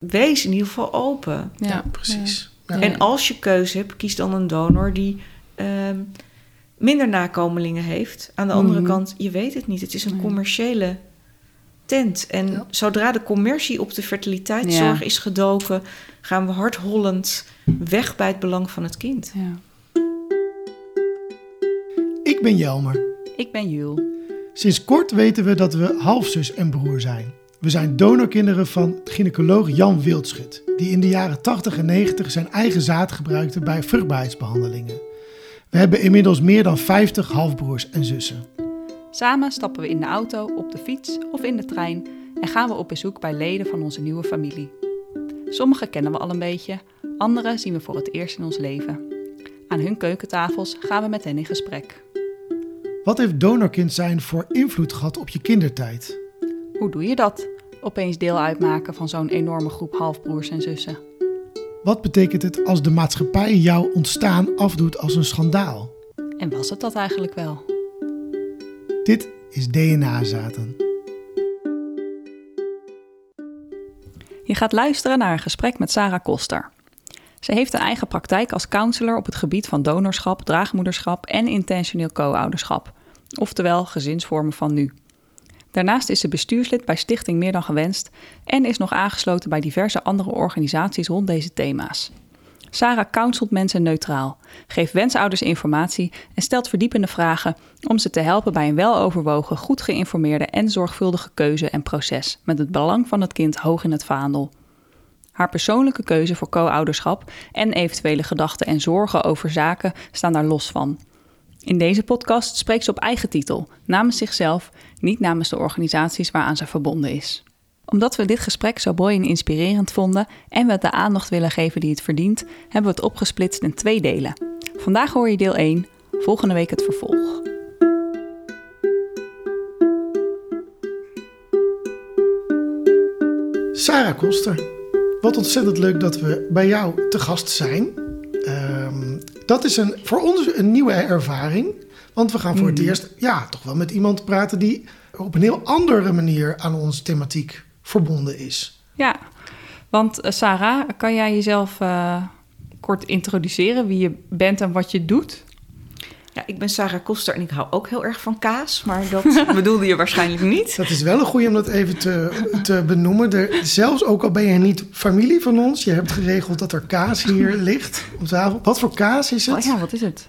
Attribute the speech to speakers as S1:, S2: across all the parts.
S1: wees in ieder geval open.
S2: Ja,
S3: Precies. Ja.
S1: En als je keuze hebt, kies dan een donor die ehm, minder nakomelingen heeft. Aan de andere
S2: Mhm.
S1: kant, je weet het niet. Het is een
S2: Nee.
S1: commerciële tent. En
S3: Ja.
S1: zodra de commercie op de fertiliteitszorg
S2: Ja.
S1: is gedoken, gaan we hardhollend weg bij het belang van het kind.
S2: Ja.
S3: Ik ben Jelmer.
S2: Ik ben Jul.
S3: Sinds kort weten we dat we halfzus en broer zijn. We zijn donorkinderen van gynaecoloog Jan Wildschut, die in de jaren 80 en 90 zijn eigen zaad gebruikte bij vruchtbaarheidsbehandelingen. We hebben inmiddels meer dan 50 halfbroers en zussen.
S2: Samen stappen we in de auto, op de fiets of in de trein en gaan we op bezoek bij leden van onze nieuwe familie. Sommige kennen we al een beetje, andere zien we voor het eerst in ons leven. Aan hun keukentafels gaan we met hen in gesprek.
S3: Wat heeft donorkind zijn voor invloed gehad op je kindertijd?
S2: Hoe doe je dat? Opeens deel uitmaken van zo'n enorme groep halfbroers en zussen.
S3: Wat betekent het als de maatschappij jouw ontstaan afdoet als een schandaal?
S2: En was het dat eigenlijk wel?
S3: Dit is DNA-zaten.
S2: Je gaat luisteren naar een gesprek met Sarah Koster. Ze heeft een eigen praktijk als counselor op het gebied van donorschap, draagmoederschap en intentioneel co-ouderschap, oftewel gezinsvormen van nu. Daarnaast is ze bestuurslid bij Stichting Meer dan Gewenst en is nog aangesloten bij diverse andere organisaties rond deze thema's. Sarah counselt mensen neutraal, geeft wensouders informatie en stelt verdiepende vragen om ze te helpen bij een weloverwogen, goed geïnformeerde en zorgvuldige keuze en proces met het belang van het kind hoog in het vaandel. Haar persoonlijke keuze voor co-ouderschap en eventuele gedachten en zorgen over zaken staan daar los van. In deze podcast spreekt ze op eigen titel, namens zichzelf, niet namens de organisaties waaraan ze verbonden is. Omdat we dit gesprek zo mooi en inspirerend vonden en we het de aandacht willen geven die het verdient, hebben we het opgesplitst in twee delen. Vandaag hoor je deel 1, volgende week het vervolg.
S3: Sarah Koster, wat ontzettend leuk dat we bij jou te gast zijn. Ehm, dat is een, voor ons een nieuwe ervaring. Want we gaan voor het eerst ja, toch wel met iemand praten die op een heel andere manier aan onze thematiek verbonden is.
S2: Ja, want eh, Sarah, kan jij jezelf eh, kort introduceren wie je bent en wat je doet?
S1: Ja, ik ben Sarah Koster en ik hou ook heel erg van kaas, maar dat bedoelde je waarschijnlijk niet.
S3: Dat is wel een goeie om dat even te, te benoemen. Er, zelfs ook al ben je niet familie van ons, je hebt geregeld dat er kaas hier ligt op tafel. Wat voor kaas is het?
S2: Oh ja, wat is het?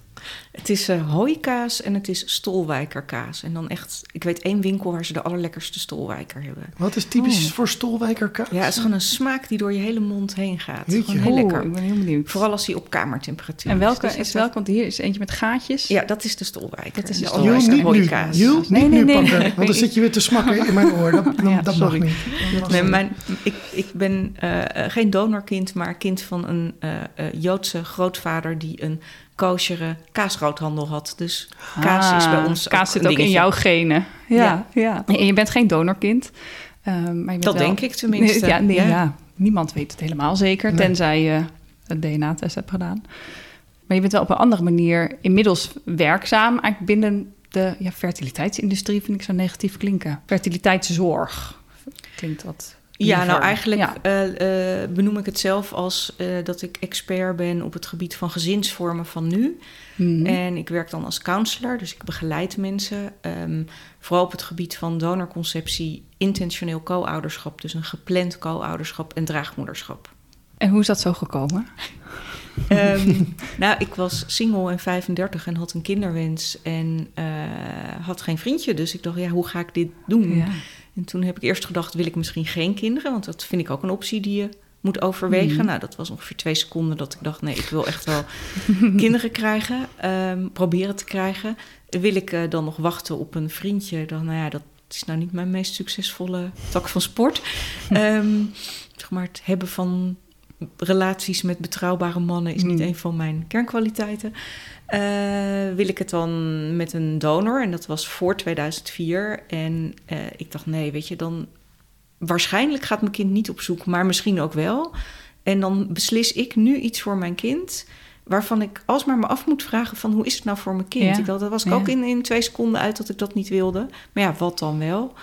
S1: Het is eh hooikaas en het is stolwijkerkaas. En dan echt, ik weet één winkel waar ze de allerlekkerste stolwijker hebben.
S3: Wat is typisch
S2: Oh.
S3: voor stolwijkerkaas?
S1: Ja, het is gewoon een smaak die door je hele mond heen gaat. Gewoon heel lekker.
S2: ik ben heel benieuwd.
S1: Vooral als die op kamertemperatuur
S2: en welke
S1: Dus dat
S2: is welke? Want hier is eentje met gaatjes.
S1: Ja, dat is de stolwijker.
S2: Dat is de stolwijker.
S1: Hooikaas.
S3: Jul, niet
S2: Nee, nee,
S3: nu
S2: nee,
S3: pakken.
S2: nee.
S3: Want dan zit je weer te smakken in mijn oor. Dat, dat,
S2: Ja,
S3: dat mag
S2: sorry.
S3: niet. Dat
S1: Nee, mijn, ik, ik ben eh, eh, geen donorkind, maar kind van een eh, eh, Joodse grootvader die een koosjere kaasgroothandel had. Dus kaas is bij
S2: Ah,
S1: ons
S2: Kaas
S1: ook
S2: zit ook in jouw genen. Ja, ja. En je bent geen donorkind. ehm, maar je bent
S1: Dat
S2: wel-
S1: denk ik tenminste.
S2: Nee, ja, nee,
S1: Ja.
S2: ja. niemand weet het helemaal zeker,
S3: Nee.
S2: tenzij je een DNA-test hebt gedaan. Maar je bent wel op een andere manier inmiddels werkzaam. Eigenlijk binnen de ja, fertiliteitsindustrie vind ik zo negatief klinken. Fertiliteitszorg klinkt wat.
S1: Ja, nou eigenlijk
S2: Ja.
S1: eh, eh, benoem ik het zelf als eh, dat ik expert ben op het gebied van gezinsvormen van nu.
S2: Mhm.
S1: En ik werk dan als counselor, dus ik begeleid mensen. ehm, vooral op het gebied van donorconceptie, intentioneel co-ouderschap, dus een gepland co-ouderschap en draagmoederschap.
S2: En hoe is dat zo gekomen?
S1: Ehm, nou, ik was single en 35 en had een kinderwens en had geen vriendje. Dus ik dacht, ja, hoe ga ik dit doen?
S2: Ja.
S1: En toen heb ik eerst gedacht, wil ik misschien geen kinderen? Want dat vind ik ook een optie die je moet overwegen.
S2: Mhm.
S1: Nou, dat was ongeveer twee seconden dat ik dacht, nee, ik wil echt wel kinderen krijgen. ehm, proberen te krijgen. Wil ik eh, dan nog wachten op een vriendje? Dan, nou ja, dat is nou niet mijn meest succesvolle tak van sport. Ehm, zeg maar, het hebben van relaties met betrouwbare mannen is niet
S2: Mhm.
S1: een van mijn kernkwaliteiten. Eh, wil ik het dan met een donor? En dat was voor 2004. En eh, ik dacht, nee, weet je, dan waarschijnlijk gaat mijn kind niet op zoek, maar misschien ook wel. En dan beslis ik nu iets voor mijn kind. Waarvan ik alsmaar me af moet vragen van hoe is het nou voor mijn kind?
S2: Ja.
S1: Ik dacht, dat was ik
S2: Ja.
S1: ook in, in twee seconden uit dat ik dat niet wilde. Maar ja, wat dan wel?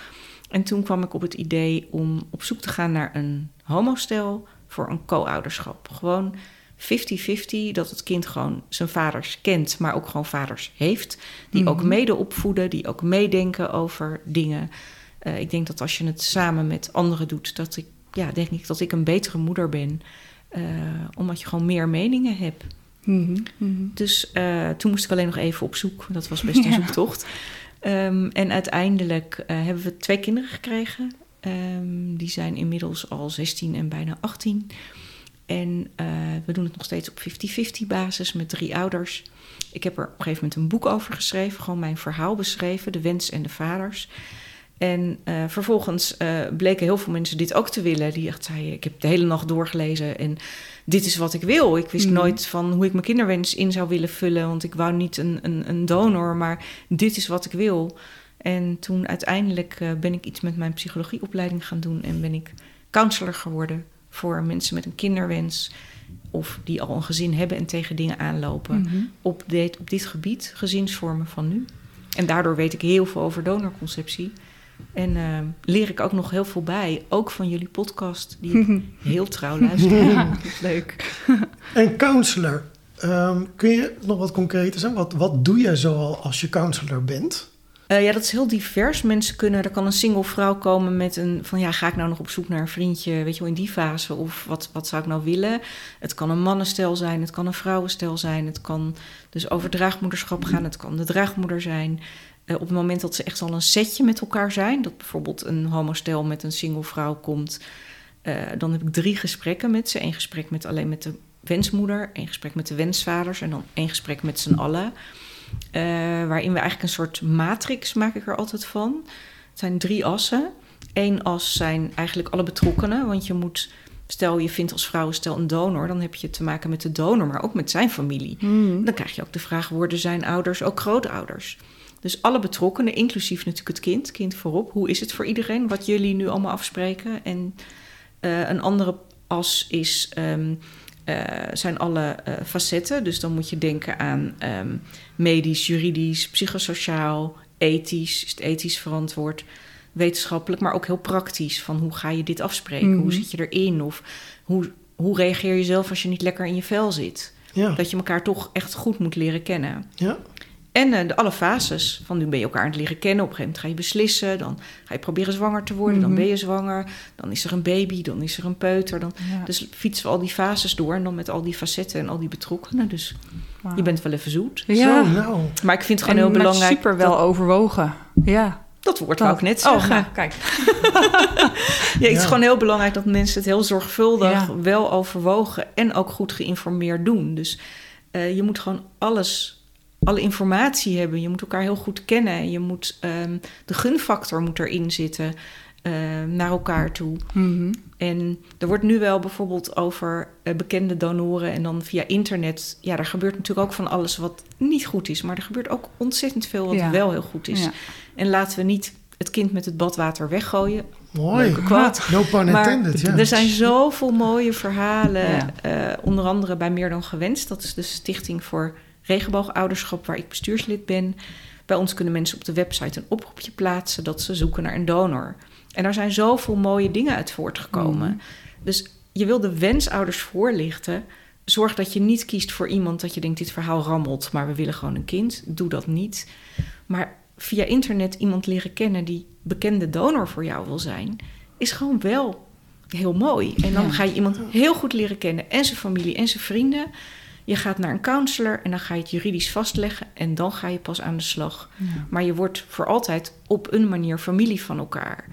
S1: En toen kwam ik op het idee om op zoek te gaan naar een homostel voor een co-ouderschap. Gewoon 50-50, dat het kind gewoon zijn vaders kent, maar ook gewoon vaders heeft. Die ook
S2: Mhm.
S1: mede opvoeden, die ook meedenken over dingen. Eh, ik denk dat als je het samen met anderen doet, dat ik, ja, denk ik dat ik een betere moeder ben. eh, omdat je gewoon meer meningen hebt.
S2: Mhm, mhm.
S1: Dus eh, toen moest ik alleen nog even op zoek. Dat was best een
S2: Ja.
S1: zoektocht. Ehm, en uiteindelijk hebben we twee kinderen gekregen. Ehm, die zijn inmiddels al 16 en bijna 18. En eh, we doen het nog steeds op 50-50 basis met drie ouders. Ik heb er op een gegeven moment een boek over geschreven. Gewoon mijn verhaal beschreven, de wens en de vaders. En eh, vervolgens eh, bleken heel veel mensen dit ook te willen. Die echt zeiden, ik heb de hele nacht doorgelezen en dit is wat ik wil. Ik wist
S2: Mhm.
S1: nooit van hoe ik mijn kinderwens in zou willen vullen. Want ik wou niet een, een, een donor, maar dit is wat ik wil. En toen uiteindelijk ben ik iets met mijn psychologieopleiding gaan doen. En ben ik counselor geworden voor mensen met een kinderwens. Of die al een gezin hebben en tegen dingen aanlopen.
S2: Mhm.
S1: Op, dit, op dit gebied, gezinsvormen van nu. En daardoor weet ik heel veel over donorconceptie. En eh, leer ik ook nog heel veel bij. Ook van jullie podcast, die ik heel trouw luister.
S2: Ja.
S1: Leuk.
S3: En counselor, ehm, kun je nog wat concreter zijn? Wat, wat doe jij zoal als je counselor bent?
S1: Eh, ja, dat is heel divers. Mensen kunnen, er kan een single vrouw komen met een van ja, ga ik nou nog op zoek naar een vriendje, weet je wel, in die fase, of wat, wat zou ik nou willen? Het kan een mannenstel zijn, het kan een vrouwenstel zijn, het kan dus over draagmoederschap gaan, het kan de draagmoeder zijn. Eh, op het moment dat ze echt al een setje met elkaar zijn, dat bijvoorbeeld een homostel met een single vrouw komt, eh, dan heb ik drie gesprekken met ze. Eén gesprek met alleen met de wensmoeder, één gesprek met de wensvaders en dan één gesprek met z'n allen. Eh, waarin we eigenlijk een soort matrix maak ik er altijd van. Het zijn drie assen. Eén as zijn eigenlijk alle betrokkenen, want je moet, stel je vindt als vrouwenstel een donor, dan heb je te maken met de donor, maar ook met zijn familie.
S2: Mhm.
S1: Dan krijg je ook de vraag: worden zijn ouders ook grootouders? Dus alle betrokkenen, inclusief natuurlijk het kind, kind voorop. Hoe is het voor iedereen? Wat jullie nu allemaal afspreken. En eh, een andere as is, ehm, eh, zijn alle eh, facetten. Dus dan moet je denken aan ehm, medisch, juridisch, psychosociaal, ethisch. Is het ethisch verantwoord? Wetenschappelijk, maar ook heel praktisch. Van hoe ga je dit afspreken?
S2: Mhm.
S1: Hoe zit je erin? Of hoe, hoe reageer je zelf als je niet lekker in je vel zit?
S3: Ja,
S1: Dat je elkaar toch echt goed moet leren kennen.
S3: ja.
S1: En eh, de alle fases. Van nu ben je elkaar aan het leren kennen. Op een gegeven moment ga je beslissen. Dan ga je proberen zwanger te worden. Dan
S2: Mhm.
S1: ben je zwanger. Dan is er een baby. Dan is er een peuter. Dan...
S2: Ja.
S1: Dus fietsen we al die fases door. En dan met al die facetten en al die betrokkenen. Dus je bent wel even zoet.
S2: Ja.
S3: Zo, nou.
S1: Maar ik vind het
S2: en
S1: gewoon heel belangrijk.
S2: super wel
S1: Dat,
S2: overwogen. Ja.
S1: dat woord wou ik net
S2: Oh,
S1: zeggen.
S2: nou, kijk.
S1: Ja, het is
S3: Ja.
S1: gewoon heel belangrijk dat mensen het heel zorgvuldig,
S2: Ja.
S1: wel overwogen en ook goed geïnformeerd doen. Dus eh, je moet gewoon alles, alle informatie hebben. Je moet elkaar heel goed kennen. Je moet, ehm, de gunfactor moet erin zitten ehm, naar elkaar toe.
S2: Mhm.
S1: En er wordt nu wel bijvoorbeeld over eh, bekende donoren en dan via internet. Ja, er gebeurt natuurlijk ook van alles wat niet goed is. Maar er gebeurt ook ontzettend veel wat
S2: Ja.
S1: wel heel goed is.
S2: Ja.
S1: En laten we niet het kind met het badwater weggooien.
S3: Mooi.
S1: Quote.
S3: No pun intended, ja.
S1: er zijn zoveel mooie verhalen.
S2: Ja.
S1: eh, onder andere bij Meer dan Gewenst. Dat is de stichting voor regenboogouderschap waar ik bestuurslid ben. Bij ons kunnen mensen op de website een oproepje plaatsen dat ze zoeken naar een donor. En daar zijn zoveel mooie dingen uit voortgekomen.
S2: Mhm.
S1: Dus je wil de wensouders voorlichten. Zorg dat je niet kiest voor iemand dat je denkt: dit verhaal rammelt, maar we willen gewoon een kind. Doe dat niet. Maar via internet iemand leren kennen die bekende donor voor jou wil zijn, is gewoon wel heel mooi. En dan
S2: Ja.
S1: ga je iemand heel goed leren kennen en zijn familie en zijn vrienden. Je gaat naar een counselor en dan ga je het juridisch vastleggen en dan ga je pas aan de slag.
S2: Ja.
S1: Maar je wordt voor altijd op een manier familie van elkaar.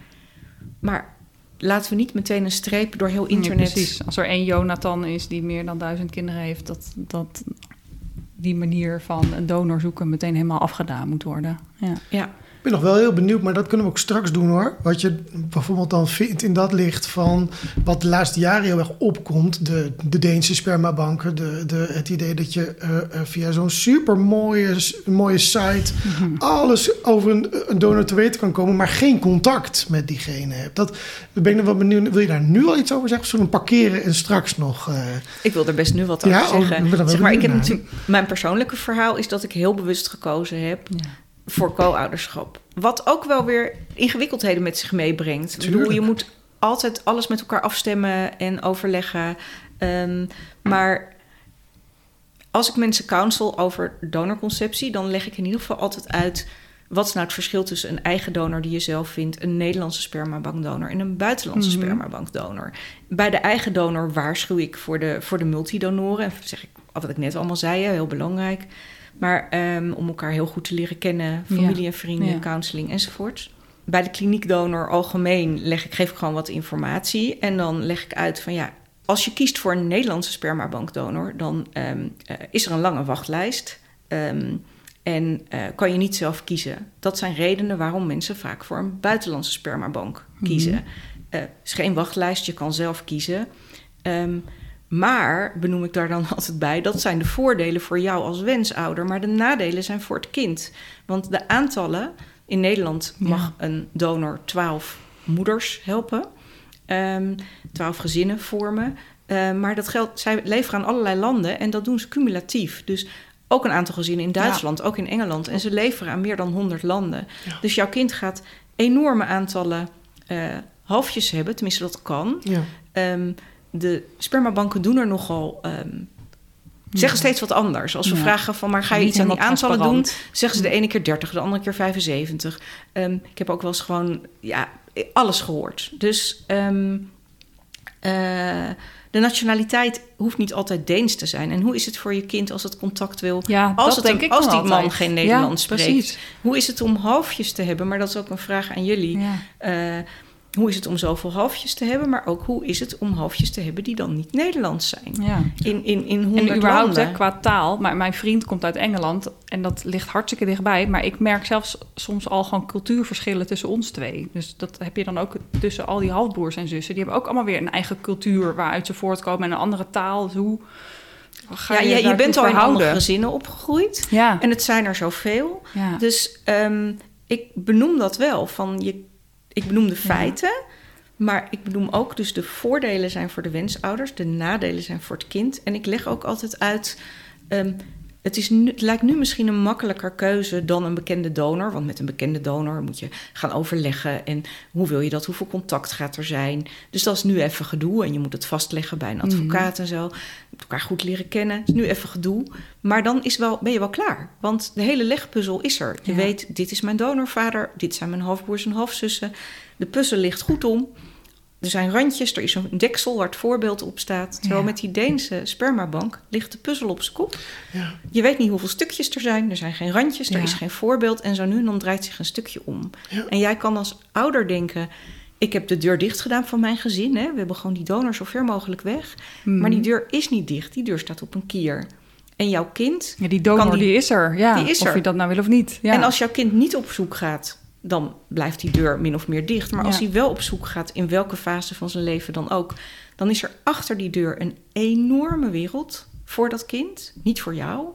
S1: Maar laten we niet meteen een streep door heel internet.
S2: Precies. Als er één Jonathan is die meer dan duizend kinderen heeft, dat, dat die manier van een donor zoeken meteen helemaal afgedaan moet worden. Ja.
S1: Ja,
S3: ben nog wel heel benieuwd, maar dat kunnen we ook straks doen hoor. Wat je bijvoorbeeld dan vindt in dat licht van wat de laatste jaren heel erg opkomt. De, de Deense spermabanken. De, de, het idee dat je eh, eh, via zo'n super mooie, mooie site alles over een, een donor te weten kan komen, maar geen contact met diegene hebt. Dat ben ik nog wel benieuwd. Wil je daar nu al iets over zeggen? Of zullen we hem parkeren en straks nog. eh,
S1: ik wil er best nu wat
S3: Ja,
S1: over
S3: oh, ik
S1: zeggen.
S3: ben wel
S1: zeg maar, ik heb natuurlijk, mijn persoonlijke verhaal is dat ik heel bewust gekozen heb.
S2: Ja.
S1: Voor co-ouderschap. Wat ook wel weer ingewikkeldheden met zich meebrengt. Ik bedoel, je moet altijd alles met elkaar afstemmen en overleggen. Ehm, maar als ik mensen counsel over donorconceptie, dan leg ik in ieder geval altijd uit. Wat is nou het verschil tussen een eigen donor die je zelf vindt, een Nederlandse spermabankdonor en een buitenlandse
S2: Mhm.
S1: spermabankdonor? Bij de eigen donor waarschuw ik voor de, voor de multidonoren. En zeg ik wat ik net allemaal zei, heel belangrijk. Maar ehm, om elkaar heel goed te leren kennen, familie en vrienden,
S2: Ja.
S1: counseling enzovoort. Bij de kliniekdonor algemeen leg ik, geef ik gewoon wat informatie. En dan leg ik uit van ja, als je kiest voor een Nederlandse spermabankdonor, dan ehm, eh, is er een lange wachtlijst. Ehm, en eh, kan je niet zelf kiezen. Dat zijn redenen waarom mensen vaak voor een buitenlandse spermabank kiezen. Eh, Er is geen wachtlijst, je kan zelf kiezen. Maar, benoem ik daar dan altijd bij, dat zijn de voordelen voor jou als wensouder. Maar de nadelen zijn voor het kind. Want de aantallen, in Nederland
S2: Ja.
S1: mag een donor 12 moeders helpen. ehm 12 gezinnen vormen. Eh, maar dat geldt, zij leveren aan allerlei landen en dat doen ze cumulatief. Dus ook een aantal gezinnen in Duitsland, ook in Engeland. En ze leveren aan meer dan 100 landen.
S3: Ja.
S1: Dus jouw kind gaat enorme aantallen eh, halfjes hebben, tenminste dat kan.
S3: Ja.
S1: Ehm, de spermabanken doen er nogal. ehm, Zeggen steeds wat anders. Als we
S2: Ja.
S1: vragen van, maar ga je iets aan die aantallen doen? Zeggen ze de ene keer 30, de andere keer 75. Ehm, ik heb ook wel eens gewoon, ja, alles gehoord. Dus ehm, eh, de nationaliteit hoeft niet altijd Deens te zijn. En hoe is het voor je kind als het contact wil?
S2: Ja,
S1: Als, het
S2: denk
S1: een-
S2: ik
S1: als die man geen
S2: Ja,
S1: Nederlands spreekt.
S2: precies.
S1: Hoe is het om halfjes te hebben? Maar dat is ook een vraag aan jullie.
S2: Ja.
S1: Eh, hoe is het om zoveel halfjes te hebben? Maar ook hoe is het om halfjes te hebben die dan niet Nederlands zijn?
S2: Ja.
S1: In, in, in 100
S2: En überhaupt hè, qua taal. Maar mijn vriend komt uit Engeland en dat ligt hartstikke dichtbij. Maar ik merk zelfs soms al gewoon cultuurverschillen tussen ons twee. Dus dat heb je dan ook tussen al die halfbroers en zussen. Die hebben ook allemaal weer een eigen cultuur waaruit ze voortkomen en een andere taal. Dus hoe ga
S1: ja,
S2: je,
S1: je, je bent al in andere gezinnen opgegroeid.
S2: Ja,
S1: En het zijn er zoveel.
S2: ja.
S1: Dus ehm, ik benoem dat wel. Van je, ik benoem de feiten. Maar ik benoem ook dus de voordelen zijn voor de wensouders. De nadelen zijn voor het kind. En ik leg ook altijd uit... ehm, het, is nu, het lijkt nu misschien een makkelijker keuze dan een bekende donor. Want met een bekende donor moet je gaan overleggen. En hoe wil je dat? Hoeveel contact gaat er zijn? Dus dat is nu even gedoe. En je moet het vastleggen bij een advocaat en zo. Elkaar goed leren kennen. Het is nu even gedoe. Maar dan is wel, ben je wel klaar. Want de hele legpuzzel is er. Je
S2: Ja.
S1: weet, dit is mijn donorvader. Dit zijn mijn halfbroers en halfzussen. De puzzel ligt goed om. Er zijn randjes, er is een deksel waar het voorbeeld op staat. Terwijl
S2: Ja.
S1: met die Deense spermabank ligt de puzzel op zijn kop.
S3: Ja.
S1: Je weet niet hoeveel stukjes er zijn. Er zijn geen randjes, er is geen voorbeeld. En zo nu en dan draait zich een stukje om. En jij kan als ouder denken... ik heb de deur dicht gedaan van mijn gezin. Hè? We hebben gewoon die donor zo ver mogelijk weg.
S2: Mhm.
S1: Maar die deur is niet dicht. Die deur staat op een kier. En jouw kind...
S2: Ja, die donor
S1: kan die-
S2: die, is er. Ja,
S1: die is
S2: of
S1: er.
S2: je dat nou wil of niet. Ja.
S1: En als jouw kind niet op zoek gaat... dan blijft die deur min of meer dicht. Maar als hij wel op zoek gaat... in welke fase van zijn leven dan ook... dan is er achter die deur een enorme wereld voor dat kind. Niet voor jou.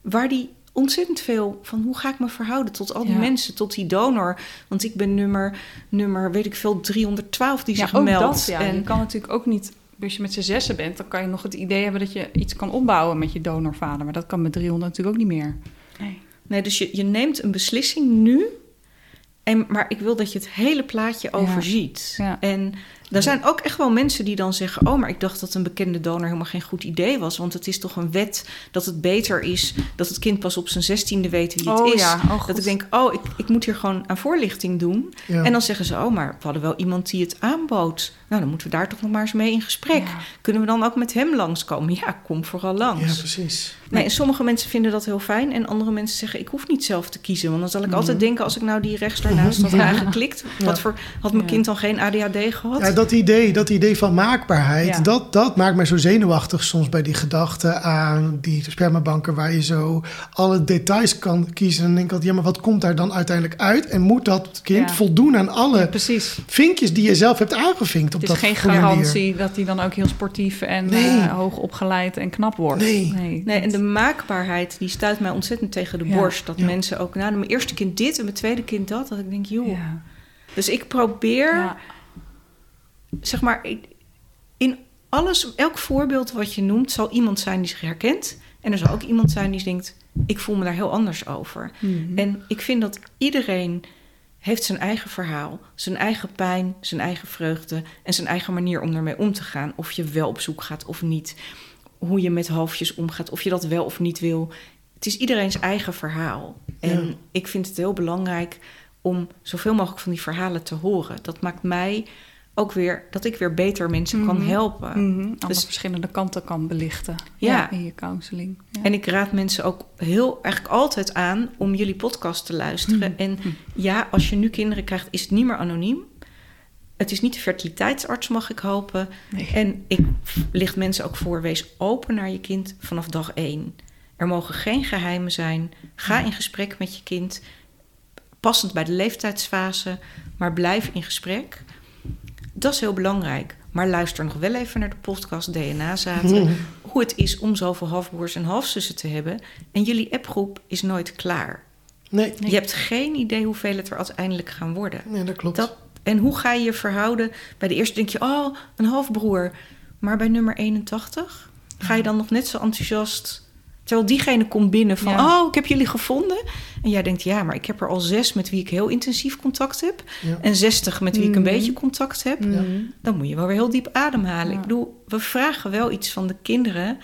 S1: Waar die ontzettend veel van hoe ga ik me verhouden tot al die
S2: Ja.
S1: mensen, tot die donor. Want ik ben nummer, nummer weet ik veel, 312 die
S2: ja,
S1: zich
S2: ook
S1: meldt.
S2: dat. Ja.
S1: En
S2: Je kan natuurlijk ook niet... Als je met z'n zessen bent, dan kan je nog het idee hebben dat je iets kan opbouwen met je donorvader. Maar dat kan met 300 natuurlijk ook niet meer. Nee.
S1: Nee, dus je, je neemt een beslissing nu. En, maar ik wil dat je het hele plaatje overziet.
S2: Ja.
S1: En er zijn ook echt wel mensen die dan zeggen... oh, maar ik dacht dat een bekende donor helemaal geen goed idee was. Want het is toch een wet dat het beter is... dat het kind pas op zijn zestiende weet wie het
S2: Oh
S1: is.
S2: ja, oh
S1: dat ik denk, oh, ik, ik moet hier gewoon aan voorlichting doen.
S3: Ja.
S1: En dan zeggen ze, oh, maar we hadden wel iemand die het aanbood. Nou, dan moeten we daar toch nog maar eens mee in gesprek.
S2: Ja.
S1: Kunnen we dan ook met hem langskomen? Ja, kom vooral langs.
S3: ja, precies.
S1: Nee, en sommige mensen vinden dat heel fijn. En andere mensen zeggen, ik hoef niet zelf te kiezen. Want dan zal ik altijd denken, als ik nou die rechts daarnaast had
S3: Mhm. Ja.
S1: aangeklikt... wat voor, had mijn
S2: Ja.
S1: kind dan geen ADHD gehad?
S3: Ja, dat idee, dat idee van maakbaarheid,
S2: Ja.
S3: dat, dat maakt mij zo zenuwachtig soms bij die gedachte aan die spermabanken waar je zo alle details kan kiezen. En dan denk ik altijd, ja, maar wat komt daar dan uiteindelijk uit? En moet dat kind
S2: Ja.
S3: voldoen aan alle
S2: Precies.
S3: vinkjes die je zelf hebt aangevinkt op
S2: Het is
S3: dat
S2: geen garantie dat hij dan ook heel sportief en
S3: Nee.
S2: eh, hoog opgeleid en knap wordt.
S3: Nee.
S1: Nee, en de maakbaarheid, die stuit mij ontzettend tegen de
S2: Ja.
S1: borst. Dat
S3: Ja.
S1: mensen ook, nou, mijn eerste kind dit en mijn tweede kind dat. Dat ik denk, joh.
S2: Ja.
S1: Dus ik probeer, zeg maar, in alles, elk voorbeeld wat je noemt... zal iemand zijn die zich herkent. En er zal ook iemand zijn die denkt, ik voel me daar heel anders over.
S2: Mhm.
S1: En ik vind dat iedereen heeft zijn eigen verhaal, zijn eigen pijn, zijn eigen vreugde en zijn eigen manier om ermee om te gaan. Of je wel op zoek gaat of niet. Hoe je met hoofdjes omgaat, of je dat wel of niet wil. Het is iedereen's eigen verhaal. En
S3: Ja.
S1: ik vind het heel belangrijk om zoveel mogelijk van die verhalen te horen. Dat maakt mij ook weer dat ik weer beter mensen kan
S2: Mhm.
S1: helpen.
S2: Mhm. Alle
S1: Dus-
S2: verschillende kanten kan belichten.
S1: Ja.
S2: in je counseling. Ja.
S1: En ik raad mensen ook heel eigenlijk altijd aan om jullie podcast te luisteren. En ja, als je nu kinderen krijgt, is het niet meer anoniem. Het is niet de fertiliteitsarts, mag ik hopen.
S2: Nee.
S1: En ik licht mensen ook voor, wees open naar je kind vanaf dag één. Er mogen geen geheimen zijn. Ga in gesprek met je kind. Passend bij de leeftijdsfase, maar blijf in gesprek. Dat is heel belangrijk. Maar luister nog wel even naar de podcast DNA-zaten. Hoe het is om zoveel halfbroers en halfzussen te hebben. En jullie appgroep is nooit klaar.
S3: Nee,
S1: Je hebt geen idee hoeveel het er uiteindelijk gaan worden.
S3: nee dat klopt.
S1: Dat, en hoe ga je je verhouden? Bij de eerste denk je, oh, een halfbroer. Maar bij nummer 81 ga je dan nog net zo enthousiast... Terwijl diegene komt binnen van,
S2: Ja.
S1: oh, ik heb jullie gevonden. En jij denkt, ja, maar ik heb er al zes met wie ik heel intensief contact heb.
S3: Ja.
S1: En 60 met wie ik een
S2: Mhm.
S1: beetje contact heb. Dan moet je wel weer heel diep ademhalen.
S2: Ja.
S1: Ik bedoel, we vragen wel iets van de kinderen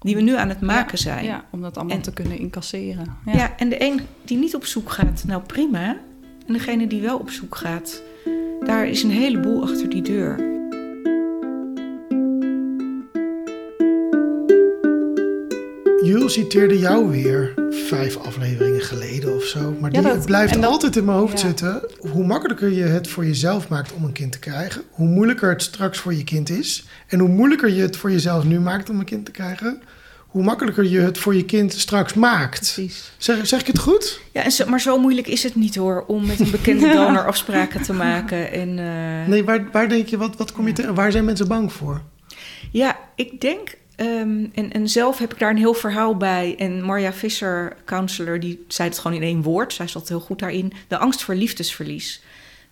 S1: die we nu aan het maken
S2: Ja,
S1: zijn.
S2: Ja, om dat allemaal
S1: En-
S2: te kunnen incasseren.
S1: Ja. en de een die niet op zoek gaat, nou prima. En degene die wel op zoek gaat, daar is een heleboel achter die deur.
S3: Jules citeerde jou weer vijf afleveringen geleden of zo. Maar
S2: Ja,
S3: die,
S2: dat-
S3: blijft
S2: dat-
S3: altijd in mijn hoofd
S2: ja.
S3: zitten. Hoe makkelijker je het voor jezelf maakt om een kind te krijgen, hoe moeilijker het straks voor je kind is. En hoe moeilijker je het voor jezelf nu maakt om een kind te krijgen, hoe makkelijker je het voor je kind straks maakt.
S2: Precies.
S3: Zeg, zeg ik het goed?
S1: Ja, en zo, maar zo moeilijk is het niet hoor, om met een bekende donor afspraken te maken. En, eh,
S3: Nee, waar, waar denk je, wat, wat kom je te, waar zijn mensen bang voor?
S1: Ja, ik denk, ehm, en, en zelf heb ik daar een heel verhaal bij. En Marja Visser, counselor, die zei het gewoon in één woord. Zij zat heel goed daarin. De angst voor liefdesverlies.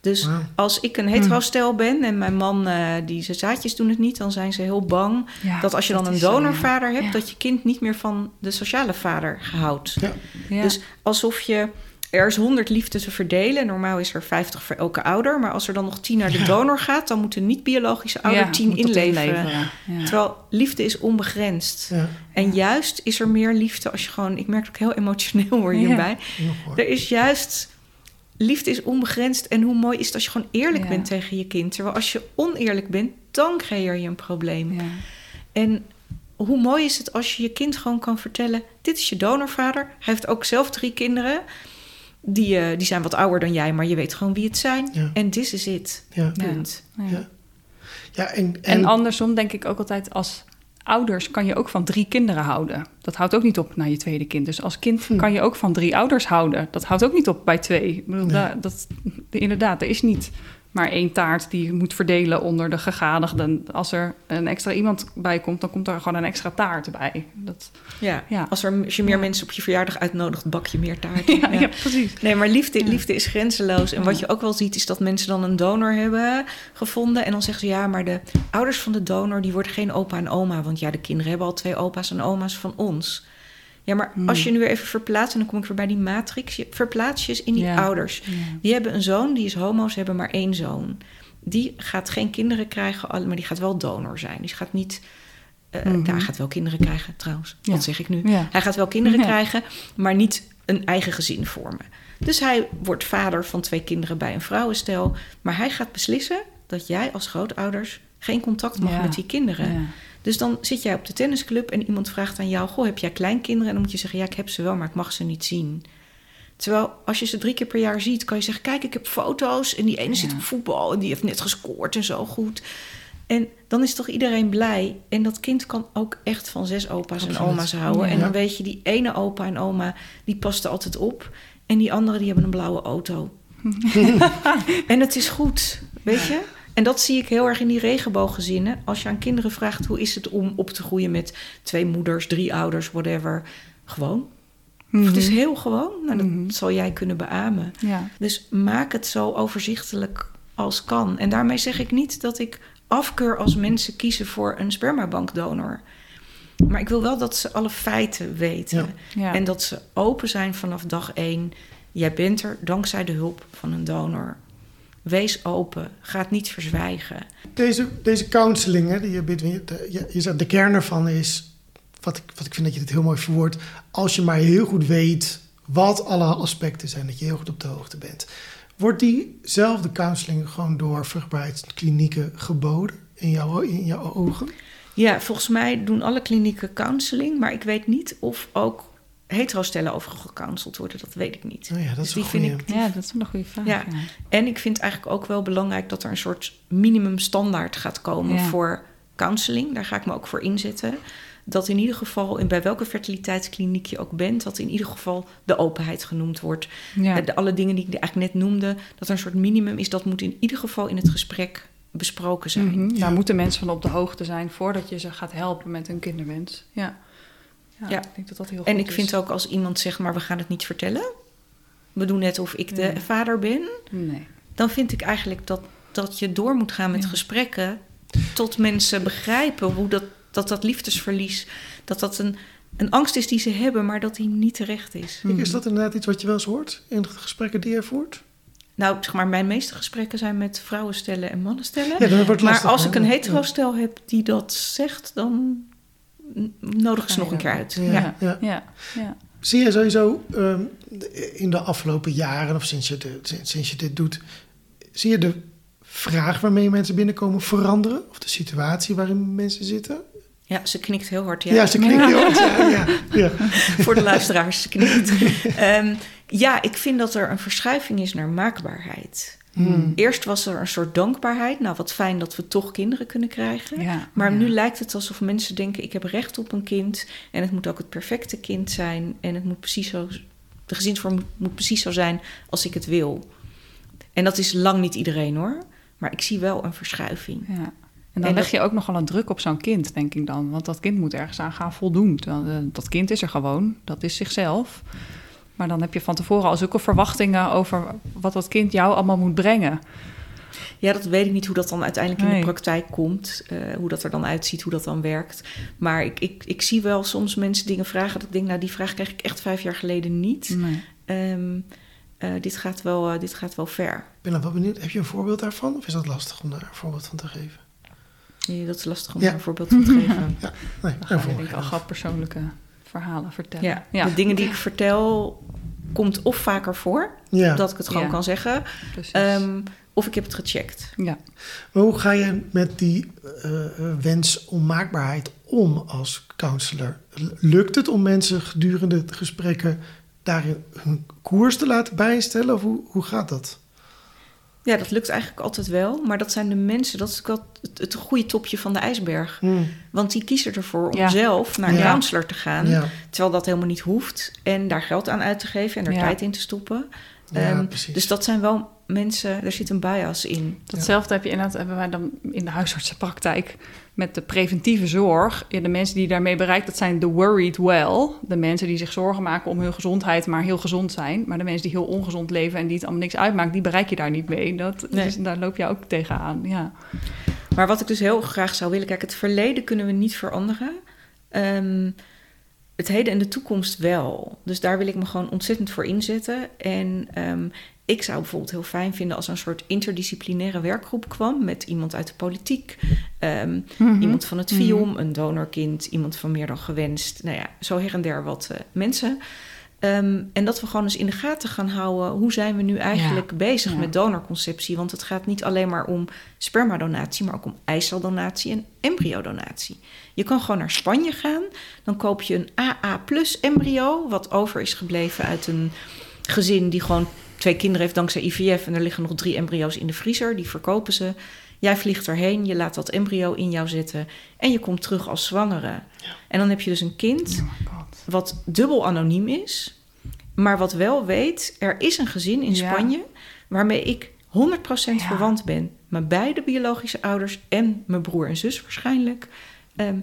S1: Dus als ik een hetero-stel ben en mijn man, eh, die zijn zaadjes doen het niet, dan zijn ze heel bang
S2: Ja,
S1: dat als je dan een
S2: zo, ja.
S1: donorvader hebt,
S2: Ja.
S1: dat je kind niet meer van de sociale vader houdt.
S3: Ja.
S2: Ja.
S1: Dus alsof je. Er is 100 liefde te verdelen. Normaal is er 50 voor elke ouder. Maar als er dan nog 10 naar de
S3: Ja.
S1: donor gaat, dan moet de niet-biologische ouder
S2: Ja,
S1: 10
S2: moet dat
S1: inleveren.
S2: Ja.
S1: Terwijl liefde is onbegrensd.
S3: Ja,
S1: En juist is er meer liefde als je gewoon... Ik merk ik heel emotioneel word
S2: Ja.
S1: hierbij.
S3: hoor.
S1: Er is juist... Liefde is onbegrensd. En hoe mooi is het als je gewoon eerlijk
S2: Ja.
S1: bent tegen je kind. Terwijl als je oneerlijk bent, dan creëer je een probleem.
S2: Ja.
S1: En hoe mooi is het als je je kind gewoon kan vertellen... dit is je donorvader. Hij heeft ook zelf drie kinderen. Die, eh, die zijn wat ouder dan jij, maar je weet gewoon wie het zijn.
S3: Ja.
S1: En this is it.
S3: Ja.
S1: Punt.
S2: Ja.
S3: Ja. Ja, en,
S2: En,
S3: en,
S2: andersom denk ik ook altijd als ouders kan je ook van drie kinderen houden. Dat houdt ook niet op naar je tweede kind. Dus als kind
S3: Hm.
S2: kan je ook van drie ouders houden. Dat houdt ook niet op bij twee. Ik bedoel,
S3: Nee.
S2: da- dat, inderdaad, er is niet maar één taart die je moet verdelen onder de gegadigden. Als er een extra iemand bij komt, dan komt er gewoon een extra taart bij. Dat,
S1: Ja.
S2: ja.
S1: Als, er, als je meer mensen op je verjaardag uitnodigt, bak je meer taart.
S2: Ja,
S1: Ja.
S2: precies.
S1: Nee, maar liefde, liefde is grenzeloos. En wat je ook wel ziet, is dat mensen dan een donor hebben gevonden. En dan zeggen ze, ja, maar de ouders van de donor... die worden geen opa en oma. Want ja, de kinderen hebben al twee opa's en oma's van ons. Ja, maar
S2: Hmm.
S1: als je nu weer even verplaatst... en dan kom ik weer bij die matrix... je verplaats je in die
S2: Ja.
S1: ouders.
S2: Ja.
S1: Die hebben een zoon, die is homo, ze hebben maar één zoon. Die gaat geen kinderen krijgen, maar die gaat wel donor zijn. Dus gaat niet... ja, hij gaat wel kinderen krijgen, trouwens.
S2: Ja.
S1: Wat zeg ik nu? Hij gaat wel kinderen krijgen, maar niet een eigen gezin vormen. Dus hij wordt vader van twee kinderen bij een vrouwenstel. Maar hij gaat beslissen dat jij als grootouders geen contact mag met die kinderen. Dus dan zit jij op de tennisclub en iemand vraagt aan jou: Goh, heb jij kleinkinderen? En dan moet je zeggen: Ja, ik heb ze wel, maar ik mag ze niet zien. Terwijl als je ze drie keer per jaar ziet, kan je zeggen: Kijk, ik heb foto's. En die ene zit op voetbal en die heeft net gescoord en zo goed. En dan is toch iedereen blij. En dat kind kan ook echt van zes opa's en oma's houden.
S2: Ja.
S1: En dan weet je, die ene opa en oma, die past er altijd op. En die andere, die hebben een blauwe auto. en het is goed, weet je? En dat zie ik heel erg in die regenbooggezinnen. Als je aan kinderen vraagt hoe is het om op te groeien met twee moeders, drie ouders, whatever. Gewoon. Het is
S2: Mhm.
S1: heel gewoon. Nou, dat
S2: Mhm.
S1: zal jij kunnen beamen.
S2: Ja.
S1: Dus maak het zo overzichtelijk als kan. En daarmee zeg ik niet dat ik afkeur als mensen kiezen voor een spermabankdonor. Maar ik wil wel dat ze alle feiten weten.
S3: Ja.
S2: Ja.
S1: En dat ze open zijn vanaf dag één. Jij bent er dankzij de hulp van een donor. Wees open. Ga het niet verzwijgen.
S3: Deze, deze counseling, hè, die je, biedt, je, je zegt, de kern ervan is, wat ik, wat ik vind dat je dit heel mooi verwoordt, als je maar heel goed weet wat alle aspecten zijn, dat je heel goed op de hoogte bent. Wordt diezelfde counseling gewoon door vruchtbaarheidsklinieken geboden in jouw, in jouw ogen?
S1: Ja, volgens mij doen alle klinieken counseling. Maar ik weet niet of ook hetero-stellen over gecounseld worden. Dat weet ik niet.
S3: Oh ja, dat
S1: Dus
S3: is
S1: die
S3: een
S1: vind ik
S2: ja, dat is wel een goede vraag.
S1: Ja.
S2: Ja.
S1: En ik vind eigenlijk ook wel belangrijk dat er een soort minimumstandaard gaat komen
S2: Ja.
S1: voor counseling. Daar ga ik me ook voor inzetten. Dat in ieder geval, in bij welke fertiliteitskliniek je ook bent, dat in ieder geval de openheid genoemd wordt.
S2: Ja.
S1: De, alle dingen die ik eigenlijk net noemde, dat er een soort minimum is, dat moet in ieder geval in het gesprek besproken zijn.
S2: Mhm.
S3: Ja.
S2: Daar moeten mensen van op de hoogte zijn voordat je ze gaat helpen met hun kinderwens. Ja. Ja,
S1: Ja.
S2: ik denk dat dat heel
S1: En
S2: goed
S1: ik vind ook als iemand zegt, maar we gaan het niet vertellen. We doen net of ik de vader ben.
S2: Nee.
S1: Dan vind ik eigenlijk dat, dat je door moet gaan met
S2: Ja.
S1: gesprekken. Tot mensen begrijpen hoe dat, dat, dat liefdesverlies. Dat dat een, een angst is die ze hebben, maar dat die niet terecht is.
S3: Kijk, Is dat inderdaad iets wat je wel eens hoort in de gesprekken die je voert?
S1: Nou, zeg maar, mijn meeste gesprekken zijn met vrouwen stellen en mannen stellen.
S3: Ja, wordt
S1: maar als ik een
S3: Ja.
S1: hetero-stel heb die dat zegt, dan nodig
S2: je
S1: nog een keer uit.
S3: Ja.
S1: Ja.
S2: Ja. Ja. ja.
S3: Zie je sowieso ehm, in de afgelopen jaren, of sinds je, de, sinds sinds je dit doet, zie je de vraag waarmee mensen binnenkomen veranderen? Of de situatie waarin mensen zitten?
S1: Ja, ze knikt heel hard.
S3: Ja,
S1: Ja,
S3: ze knikken heel hard. Ja, ja, ja.
S1: voor de luisteraars. Ze knikt. Ehm, ja, ik vind dat er een verschuiving is naar maakbaarheid.
S3: Hmm.
S1: Eerst was er een soort dankbaarheid. Nou, wat fijn dat we toch kinderen kunnen krijgen.
S2: Ja.
S1: Maar
S2: Ja.
S1: nu lijkt het alsof mensen denken: ik heb recht op een kind. En het moet ook het perfecte kind zijn. En het moet precies zo. De gezinsvorm moet, precies zo zijn als ik het wil. En dat is lang niet iedereen hoor. Maar ik zie wel een verschuiving.
S2: Ja. En dan
S1: En
S2: leg
S1: dat-
S2: je ook nogal een druk op zo'n kind, denk ik dan. Want dat kind moet ergens aan gaan voldoen. Dan, eh, Dat kind is er gewoon, dat is zichzelf. Maar dan heb je van tevoren al zulke verwachtingen over wat dat kind jou allemaal moet brengen.
S1: Ja, dat weet ik niet hoe dat dan uiteindelijk in
S2: Nee.
S1: de praktijk komt. eh, hoe dat er dan uitziet, hoe dat dan werkt. Maar ik, ik, ik zie wel soms mensen dingen vragen. Dat ik denk, nou, die vraag kreeg ik echt vijf jaar geleden niet.
S2: Nee.
S1: Ehm, eh, dit, gaat wel, eh, dit gaat wel ver.
S3: Ik ben dan wel benieuwd, heb je een voorbeeld daarvan? Of is dat lastig om daar een voorbeeld van te geven?
S1: Ja, dat is lastig om
S3: Ja.
S1: daar een voorbeeld van te geven.
S3: Nee,
S2: je
S3: voorbeeld.
S2: denk ik al gauw persoonlijke verhalen vertellen.
S1: Ja,
S2: ja.
S1: de dingen die ik vertel komt of vaker voor,
S3: Ja.
S1: dat ik het gewoon
S2: Ja.
S1: kan zeggen. Ehm, of ik heb het gecheckt.
S2: ja.
S3: Maar hoe ga je met die eh, eh, wens om maakbaarheid om als counselor? Lukt het om mensen gedurende de gesprekken daarin hun koers te laten bijstellen? Of hoe, hoe gaat dat?
S1: Ja, dat lukt eigenlijk altijd wel. Maar dat zijn de mensen, dat is ook wel het, het goede topje van de ijsberg.
S3: Hmm,
S1: Want die kiezen ervoor om
S2: Ja.
S1: zelf naar een
S3: Ja.
S1: counselor te gaan.
S3: Ja,
S1: Terwijl dat helemaal niet hoeft. En daar geld aan uit te geven en er
S2: Ja.
S1: tijd in te stoppen.
S3: ja
S1: Ehm,
S3: precies.
S1: dus dat zijn wel mensen, er zit een bias in.
S2: Datzelfde heb je inderdaad, hebben wij dan in de huisartsenpraktijk met de preventieve zorg. Ja, de mensen die daarmee bereikt, dat zijn de worried well. De mensen die zich zorgen maken om hun gezondheid, maar heel gezond zijn. Maar de mensen die heel ongezond leven en die het allemaal niks uitmaakt, die bereik je daar niet mee. Dat,
S1: Nee.
S2: dus daar loop je ook tegenaan. Ja.
S1: Maar wat ik dus heel graag zou willen, kijk, het verleden kunnen we niet veranderen. Ehm, het heden en de toekomst wel. Dus daar wil ik me gewoon ontzettend voor inzetten. En ehm, ik zou bijvoorbeeld heel fijn vinden als er een soort interdisciplinaire werkgroep kwam met iemand uit de politiek, ehm,
S2: Mhm.
S1: iemand van het FIOM, een donorkind, iemand van meer dan gewenst. Nou ja, zo her en der wat eh, mensen. Ehm, en dat we gewoon eens in de gaten gaan houden. Hoe zijn we nu eigenlijk bezig
S2: ja.
S1: met donorconceptie? Want het gaat niet alleen maar om spermadonatie, maar ook om eiceldonatie en embryodonatie. Je kan gewoon naar Spanje gaan. Dan koop je een AA plus embryo, wat over is gebleven uit een gezin die gewoon twee kinderen heeft dankzij IVF. En er liggen nog drie embryo's in de vriezer. Die verkopen ze. Jij vliegt erheen, je laat dat embryo in jou zitten en je komt terug als zwangere. En dan heb je dus een kind
S2: Oh
S1: wat dubbel anoniem is, maar wat wel weet, er is een gezin in
S2: Ja.
S1: Spanje waarmee ik 100%
S2: Ja.
S1: verwant ben. Mijn beide biologische ouders en mijn broer en zus waarschijnlijk. Ehm,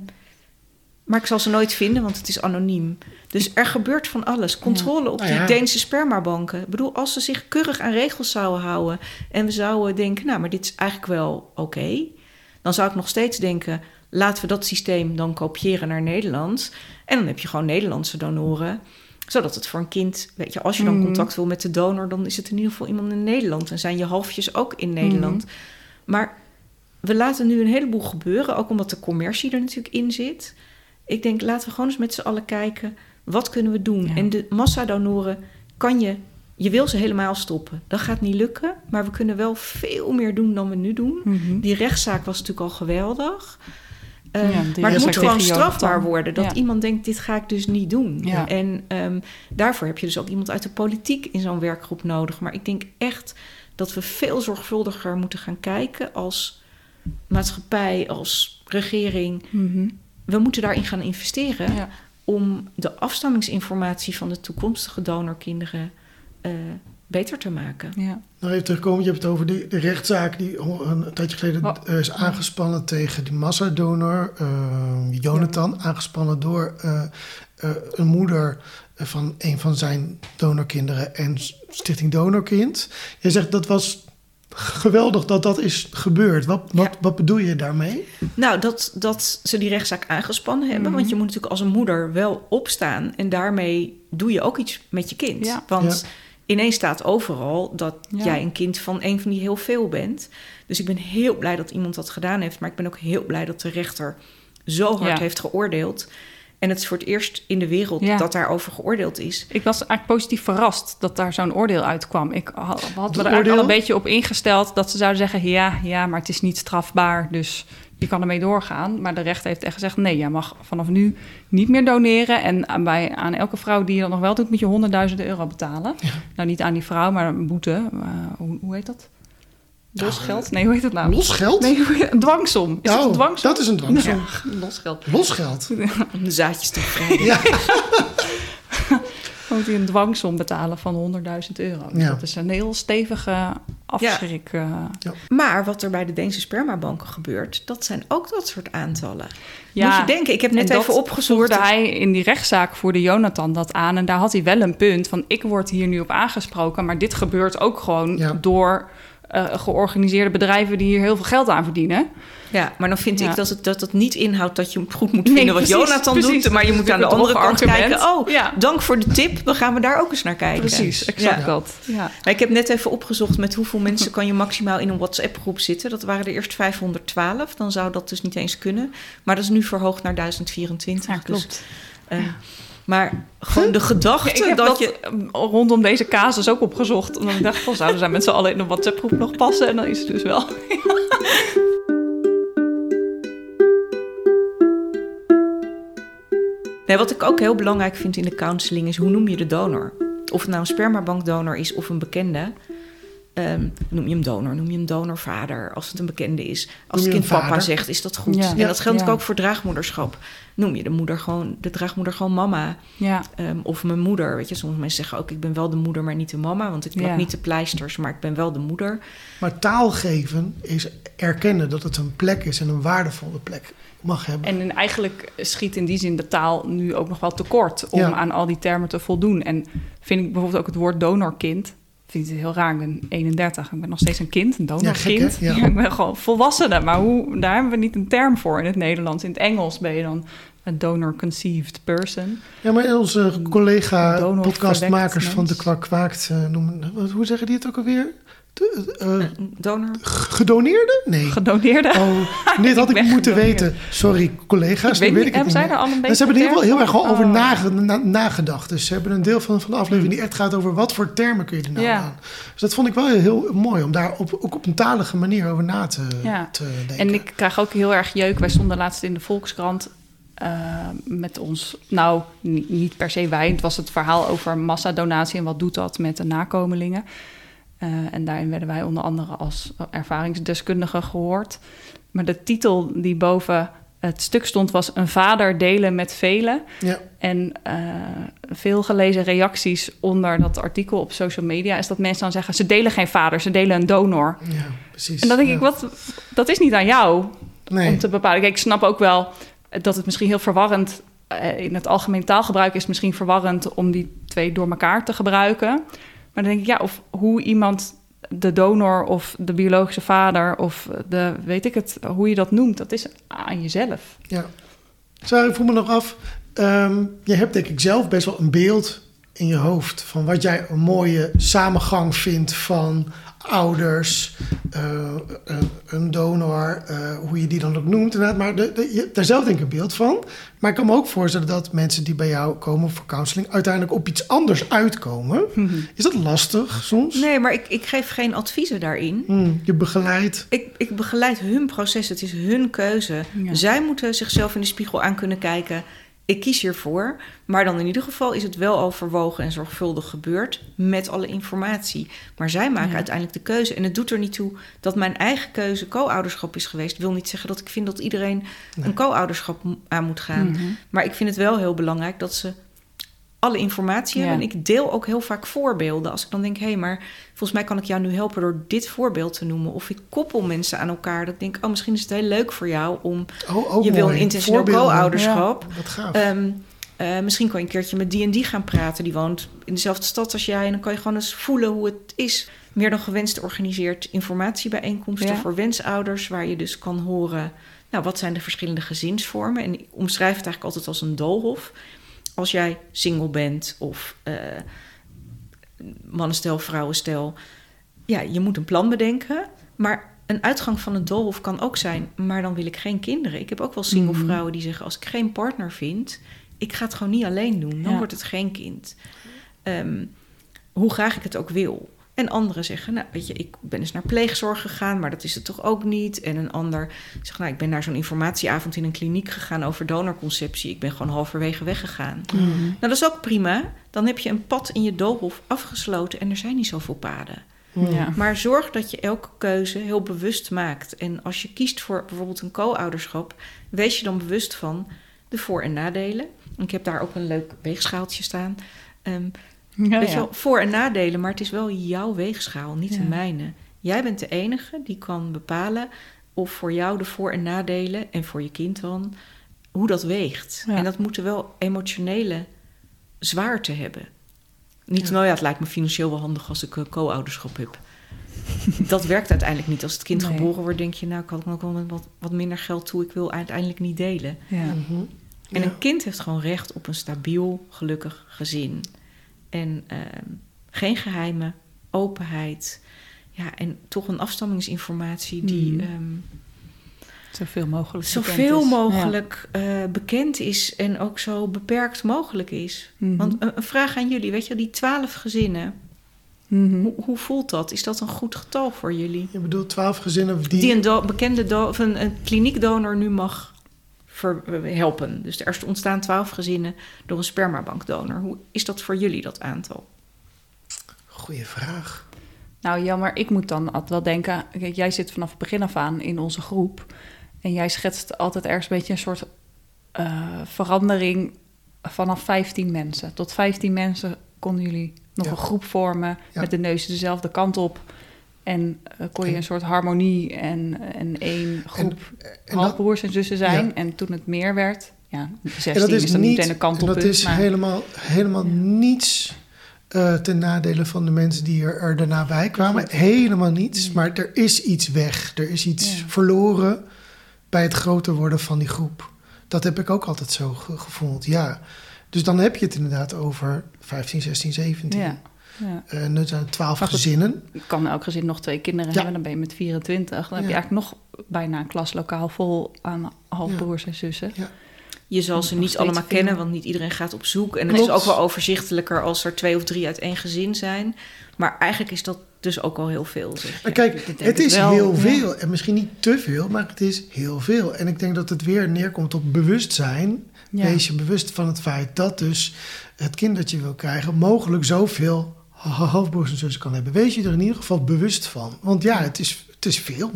S1: maar ik zal ze nooit vinden, want het is anoniem. Dus er gebeurt van alles. Controle op
S3: Nou
S1: die
S3: ja.
S1: Deense spermabanken. Ik bedoel, als ze zich keurig aan regels zouden houden... en we zouden denken, nou, maar dit is eigenlijk wel oké... dan zou ik nog steeds denken... laten we dat systeem dan kopiëren naar Nederland. En dan heb je gewoon Nederlandse donoren. Zodat het voor een kind, weet je, als je dan
S2: Mhm.
S1: contact wil met de donor, dan is het in ieder geval iemand in Nederland. En zijn je halfjes ook in Nederland.
S2: Mhm.
S1: Maar we laten nu een heleboel gebeuren, ook omdat de commercie er natuurlijk in zit. Ik denk, laten we gewoon eens met z'n allen kijken, wat kunnen we doen?
S2: Ja.
S1: En de massadonoren kan je, je wil ze helemaal stoppen. Dat gaat niet lukken, maar we kunnen wel veel meer doen dan we nu doen.
S2: Mhm.
S1: Die rechtszaak was natuurlijk al geweldig. Eh,
S2: Ja, die
S1: maar het moet gewoon strafbaar worden. Dat
S2: Ja.
S1: iemand denkt, dit ga ik dus niet doen.
S2: Ja.
S1: En ehm, daarvoor heb je dus ook iemand uit de politiek in zo'n werkgroep nodig. Maar ik denk echt dat we veel zorgvuldiger moeten gaan kijken als maatschappij, als regering.
S2: Mhm.
S1: We moeten daarin gaan investeren
S2: Ja.
S1: om de afstammingsinformatie van de toekomstige donorkinderen eh, beter te maken.
S2: Ja.
S3: Nog even terugkomen, je hebt het over de, de rechtszaak die een tijdje geleden
S2: Oh.
S3: eh, is aangespannen tegen die massadonor, eh, Jonathan, aangespannen door eh, eh, een moeder van een van zijn donorkinderen en Stichting Donorkind. Je zegt dat was geweldig dat dat is gebeurd. Wat, wat,
S1: Ja.
S3: wat bedoel je daarmee?
S1: Nou, dat, dat ze die rechtszaak aangespannen hebben.
S2: Mhm.
S1: Want je moet natuurlijk als een moeder wel opstaan. En daarmee doe je ook iets met je kind.
S2: Ja.
S1: Want ineens staat overal dat
S2: Ja.
S1: jij een kind van een van die heel veel bent. Dus ik ben heel blij dat iemand dat gedaan heeft. Maar ik ben ook heel blij dat de rechter zo hard
S2: Ja.
S1: heeft geoordeeld. En het is voor het eerst in de wereld
S2: Ja.
S1: dat daarover geoordeeld is.
S2: Ik was eigenlijk positief verrast dat daar zo'n oordeel uitkwam. Ik ha- had me er
S3: oordeel?
S2: eigenlijk al een beetje op ingesteld dat ze zouden zeggen: ja, ja, maar het is niet strafbaar, dus je kan ermee doorgaan. Maar de rechter heeft echt gezegd: nee, jij mag vanaf nu niet meer doneren. En aan, bij, aan elke vrouw die je dat nog wel doet, moet je honderdduizenden euro betalen. Nou, niet aan die vrouw, maar een boete. Eh, hoe, hoe heet dat? Losgeld? Nee, hoe heet dat nou?
S3: Losgeld?
S2: Nee, een dwangsom. Is het
S3: Oh,
S2: een dwangsom?
S3: dat is een dwangsom.
S2: Ja, losgeld.
S3: Losgeld.
S1: Om de zaadjes te bevrijden.
S3: Ja.
S2: Dan moet hij een dwangsom betalen van 100.000 euro. Dus
S3: Ja.
S2: dat is een heel stevige afschrik. eh.
S1: Maar wat er bij de Deense spermabanken gebeurt, dat zijn ook dat soort aantallen.
S2: Ja,
S1: Moet je denken, ik heb net
S2: en
S1: even
S2: dat
S1: opgezocht.
S2: voerde hij in die rechtszaak voerde Jonathan dat aan. En daar had hij wel een punt van... ik word hier nu op aangesproken... maar dit gebeurt ook gewoon
S3: Ja.
S2: door eh, georganiseerde bedrijven... die hier heel veel geld aan verdienen.
S1: Ja, maar dan vind
S2: Ja.
S1: ik dat het, dat het niet inhoudt dat je goed moet
S2: Nee,
S1: vinden wat
S2: precies,
S1: Jonathan
S2: precies.
S1: doet. Maar je moet aan de andere kant
S2: argument.
S1: kijken. Oh,
S2: Ja.
S1: dank voor de tip. Dan gaan we daar ook eens naar kijken.
S2: Precies, exact
S1: Ja.
S2: dat. Ja.
S1: Maar ik heb net even opgezocht met hoeveel mensen kan je maximaal in een WhatsApp-groep zitten. Dat waren er eerst 512. Dan zou dat dus niet eens kunnen. Maar dat is nu verhoogd naar 1024.
S2: Ja,
S1: Dus,
S2: klopt.
S1: Maar gewoon de gedachte
S2: ik heb
S1: dat,
S2: dat,
S1: je...
S2: rondom deze casus ook opgezocht. En ik dacht, van, zouden zij met z'n allen in een WhatsApp-groep nog passen? En dan is het dus wel.
S1: Nee, wat ik ook heel belangrijk vind in de counseling is hoe noem je de donor? Of het nou een spermabankdonor is of een bekende. Ehm, noem je hem donor, noem je hem donorvader als het een bekende is. Als het kind papa zegt, is dat goed.
S2: Ja.
S1: en dat geldt
S2: Ja.
S1: ook voor draagmoederschap. Noem je de moeder gewoon, de draagmoeder gewoon mama.
S2: Ja,
S1: Ehm, of mijn moeder. Weet je, sommige mensen zeggen ook, ik ben wel de moeder, maar niet de mama. Want ik plak
S2: Ja.
S1: niet de pleisters, maar ik ben wel de moeder.
S3: Maar taal geven is erkennen dat het een plek is en een waardevolle plek mag hebben.
S2: En eigenlijk schiet in die zin de taal nu ook nog wel tekort om
S3: Ja.
S2: aan al die termen te voldoen. En vind ik bijvoorbeeld ook het woord donorkind. Vind het heel raar. Ik ben 31. Ik ben nog steeds een kind, een donorkind.
S3: Ja? Ja.
S2: ik ben gewoon volwassene. Maar hoe, daar hebben we niet een term voor in het Nederlands. In het Engels ben je dan een donor conceived person.
S3: Ja, maar onze collega podcastmakers van de. Kwak Kwaakt eh, noemen... wat- Hoe zeggen die het ook alweer? De,
S1: Een donor.
S3: gedoneerde? Nee.
S2: Gedoneerde.
S3: Oh, dit had
S2: Ik
S3: moeten
S2: gedoneerd.
S3: weten. Sorry, collega's.
S2: ik weet
S3: weet
S2: niet,
S3: ik het
S2: zij daar al een
S3: En
S2: beetje
S3: ze hebben er heel, heel erg over
S2: Oh.
S3: nage- na- nagedacht. Dus ze hebben een deel van, van de aflevering die echt gaat over wat voor termen kun je er nou
S2: Ja.
S3: aan. Dus dat vond ik wel heel mooi om daar op, ook op een talige manier over na te,
S2: Ja.
S3: te denken.
S2: En ik krijg ook heel erg jeuk. Wij stonden laatst in de Volkskrant eh, met ons... Nou, ni- niet per se wij. Het was het verhaal over massadonatie en wat doet dat met de nakomelingen. Eh, en daarin werden wij onder andere als ervaringsdeskundigen gehoord. Maar de titel die boven het stuk stond was... Een vader delen met velen.
S3: Ja,
S2: En eh, veel gelezen reacties onder dat artikel op social media... is dat mensen dan zeggen... ze delen geen vader, ze delen een donor.
S3: ja, precies.
S2: En dan denk
S3: Ja.
S2: ik, wat, dat is niet aan jou
S3: Nee.
S2: om te bepalen. Kijk, ik snap ook wel dat het misschien heel verwarrend... eh, in het algemeen taalgebruik is misschien verwarrend... om die twee door elkaar te gebruiken. Maar dan denk ik, ja, of hoe iemand de donor of de biologische vader of de, weet ik het, hoe je dat noemt, dat is aan jezelf.
S3: Ja. Sarah, ik voel me nog af. ehm, je hebt denk ik zelf best wel een beeld in je hoofd van wat jij een mooie samengang vindt van ouders, eh, een, een donor, eh, hoe je die dan ook noemt. Maar de, de, je hebt daar zelf denk ik een beeld van. Maar ik kan me ook voorstellen dat mensen die bij jou komen voor counseling uiteindelijk op iets anders uitkomen. Is dat lastig soms?
S1: Nee, maar ik, ik geef geen adviezen daarin.
S3: Hmm, je begeleidt.
S1: Ik, ik begeleid hun proces. Het is hun keuze.
S2: Ja.
S1: Zij moeten zichzelf in de spiegel aan kunnen kijken. Ik kies hiervoor. Maar dan in ieder geval is het wel overwogen en zorgvuldig gebeurd. Met alle informatie. Maar zij maken
S2: Ja.
S1: uiteindelijk de keuze. En het doet er niet toe dat mijn eigen keuze co-ouderschap is geweest. Wil niet zeggen dat ik vind dat iedereen
S3: Nee.
S1: een co-ouderschap aan moet gaan.
S2: Mhm.
S1: Maar ik vind het wel heel belangrijk dat ze alle informatie
S2: Ja.
S1: hebben. En ik deel ook heel vaak voorbeelden. Als ik dan denk, hé, hey, maar volgens mij kan ik jou nu helpen door dit voorbeeld te noemen. Of ik koppel mensen aan elkaar. Dat ik denk, oh, misschien is het heel leuk voor jou om...
S3: Oh, ook
S1: je wil
S3: mooi.
S1: een intentioneel co-ouderschap.
S3: Wat gaaf.
S1: Ehm, eh, misschien kan je een keertje met die en die gaan praten. Die woont in dezelfde stad als jij. En dan kan je gewoon eens voelen hoe het is. Meer dan gewenst organiseert informatiebijeenkomsten
S2: Ja.
S1: voor wensouders. Waar je dus kan horen, nou, wat zijn de verschillende gezinsvormen. En ik omschrijf het eigenlijk altijd als een doolhof. Als jij single bent of eh mannenstel, vrouwenstel. Ja, je moet een plan bedenken. Maar een uitgang van een doolhof kan ook zijn... maar dan wil ik geen kinderen. Ik heb ook wel single
S2: Mhm.
S1: vrouwen die zeggen... als ik geen partner vind, ik ga het gewoon niet alleen doen. Dan
S2: Ja.
S1: wordt het geen kind. Ehm, hoe graag ik het ook wil. En anderen zeggen, nou weet je, ik ben eens naar pleegzorg gegaan, maar dat is het toch ook niet. En een ander zegt, nou ik ben naar zo'n informatieavond in een kliniek gegaan over donorconceptie. Ik ben gewoon halverwege weggegaan.
S2: Mhm.
S1: Nou, dat is ook prima. Dan heb je een pad in je doolhof afgesloten en er zijn niet zoveel paden.
S2: Ja.
S1: Maar zorg dat je elke keuze heel bewust maakt. En als je kiest voor bijvoorbeeld een co-ouderschap, wees je dan bewust van de voor- en nadelen. Ik heb daar ook een leuk weegschaaltje staan. Ehm,
S2: Ja,
S1: Weet
S2: ja.
S1: je wel, voor- en nadelen, maar het is wel jouw weegschaal, niet
S2: Ja.
S1: de mijne. Jij bent de enige die kan bepalen of voor jou de voor- en nadelen, en voor je kind dan, hoe dat weegt.
S2: Ja.
S1: En dat moeten wel emotionele zwaarte hebben. Niet,
S3: Ja.
S1: nou ja, het lijkt me financieel wel handig als ik een co-ouderschap heb. dat werkt uiteindelijk niet. Als het kind
S2: Nee.
S1: geboren wordt, denk je, nou, ik had ook wel met wat, wat minder geld toe. Ik wil uiteindelijk niet delen.
S2: Ja.
S3: Mhm.
S1: En
S3: Ja.
S1: een kind heeft gewoon recht op een stabiel, gelukkig gezin. En ehm, geen geheimen, openheid. Ja, en toch een afstammingsinformatie die ehm,
S2: Zoveel mogelijk. bekend
S1: zoveel
S2: is.
S1: mogelijk eh, bekend is en ook zo beperkt mogelijk is.
S2: Mhm.
S1: Want een, een vraag aan jullie, weet je, die twaalf gezinnen,
S2: Mhm.
S1: hoe, hoe voelt dat? Is dat een goed getal voor jullie?
S3: Je bedoelt twaalf gezinnen die...
S1: Die, een do- bekende do- of een, een kliniekdonor nu mag ver- helpen. Dus er ontstaan twaalf gezinnen door een spermabankdonor. Hoe is dat voor jullie, dat aantal?
S3: Goeie vraag.
S2: Nou, jammer. Ik moet dan altijd wel denken... Kijk, jij zit vanaf het begin af aan in onze groep... en jij schetst altijd ergens een beetje een soort eh, verandering... vanaf 15 mensen. Tot 15 mensen konden jullie nog
S3: Ja.
S2: een groep vormen...
S3: Ja.
S2: met de neus dezelfde kant op... En eh, kon je
S3: En-
S2: een soort harmonie en, en één groep
S3: En dat,
S2: halfbroers en zussen zijn.
S3: Ja.
S2: En toen het meer werd, ja, 16
S3: en dat is
S2: is dan
S3: niet...
S2: meteen een
S3: en dat is
S2: maar,
S3: helemaal, helemaal
S2: Ja.
S3: niets eh, ten nadele van de mensen die er, er daarna bij kwamen. Helemaal niets. Maar er is iets weg. Er is iets
S2: Ja.
S3: verloren bij het groter worden van die groep. Dat heb ik ook altijd zo ge- gevoeld, ja. Dus dan heb je het inderdaad over 15, 16, 17.
S2: ja, ja.
S3: Eh, nu zijn het 12
S2: Maar goed,
S3: gezinnen.
S2: Kan elk gezin nog twee kinderen
S3: Ja.
S2: hebben, dan ben je met 24. Dan heb je eigenlijk nog bijna een klaslokaal vol aan halfbroers en zussen.
S1: Je zal ze niet allemaal
S2: veel.
S1: kennen, want niet iedereen gaat op zoek. En het is ook wel overzichtelijker als er twee of drie uit één gezin zijn. Maar eigenlijk is dat dus ook al heel veel. Zeg je.
S3: Kijk, het is
S2: wel,
S3: heel
S2: ja.
S3: veel. En misschien niet te veel, maar het is heel veel. En ik denk dat het weer neerkomt op bewustzijn.
S2: Ja.
S3: Wees je bewust van het feit dat dus het kind dat je wil krijgen... mogelijk zoveel halfbroers en zussen kan hebben. Wees je er in ieder geval bewust van. Want ja, het is, het is veel.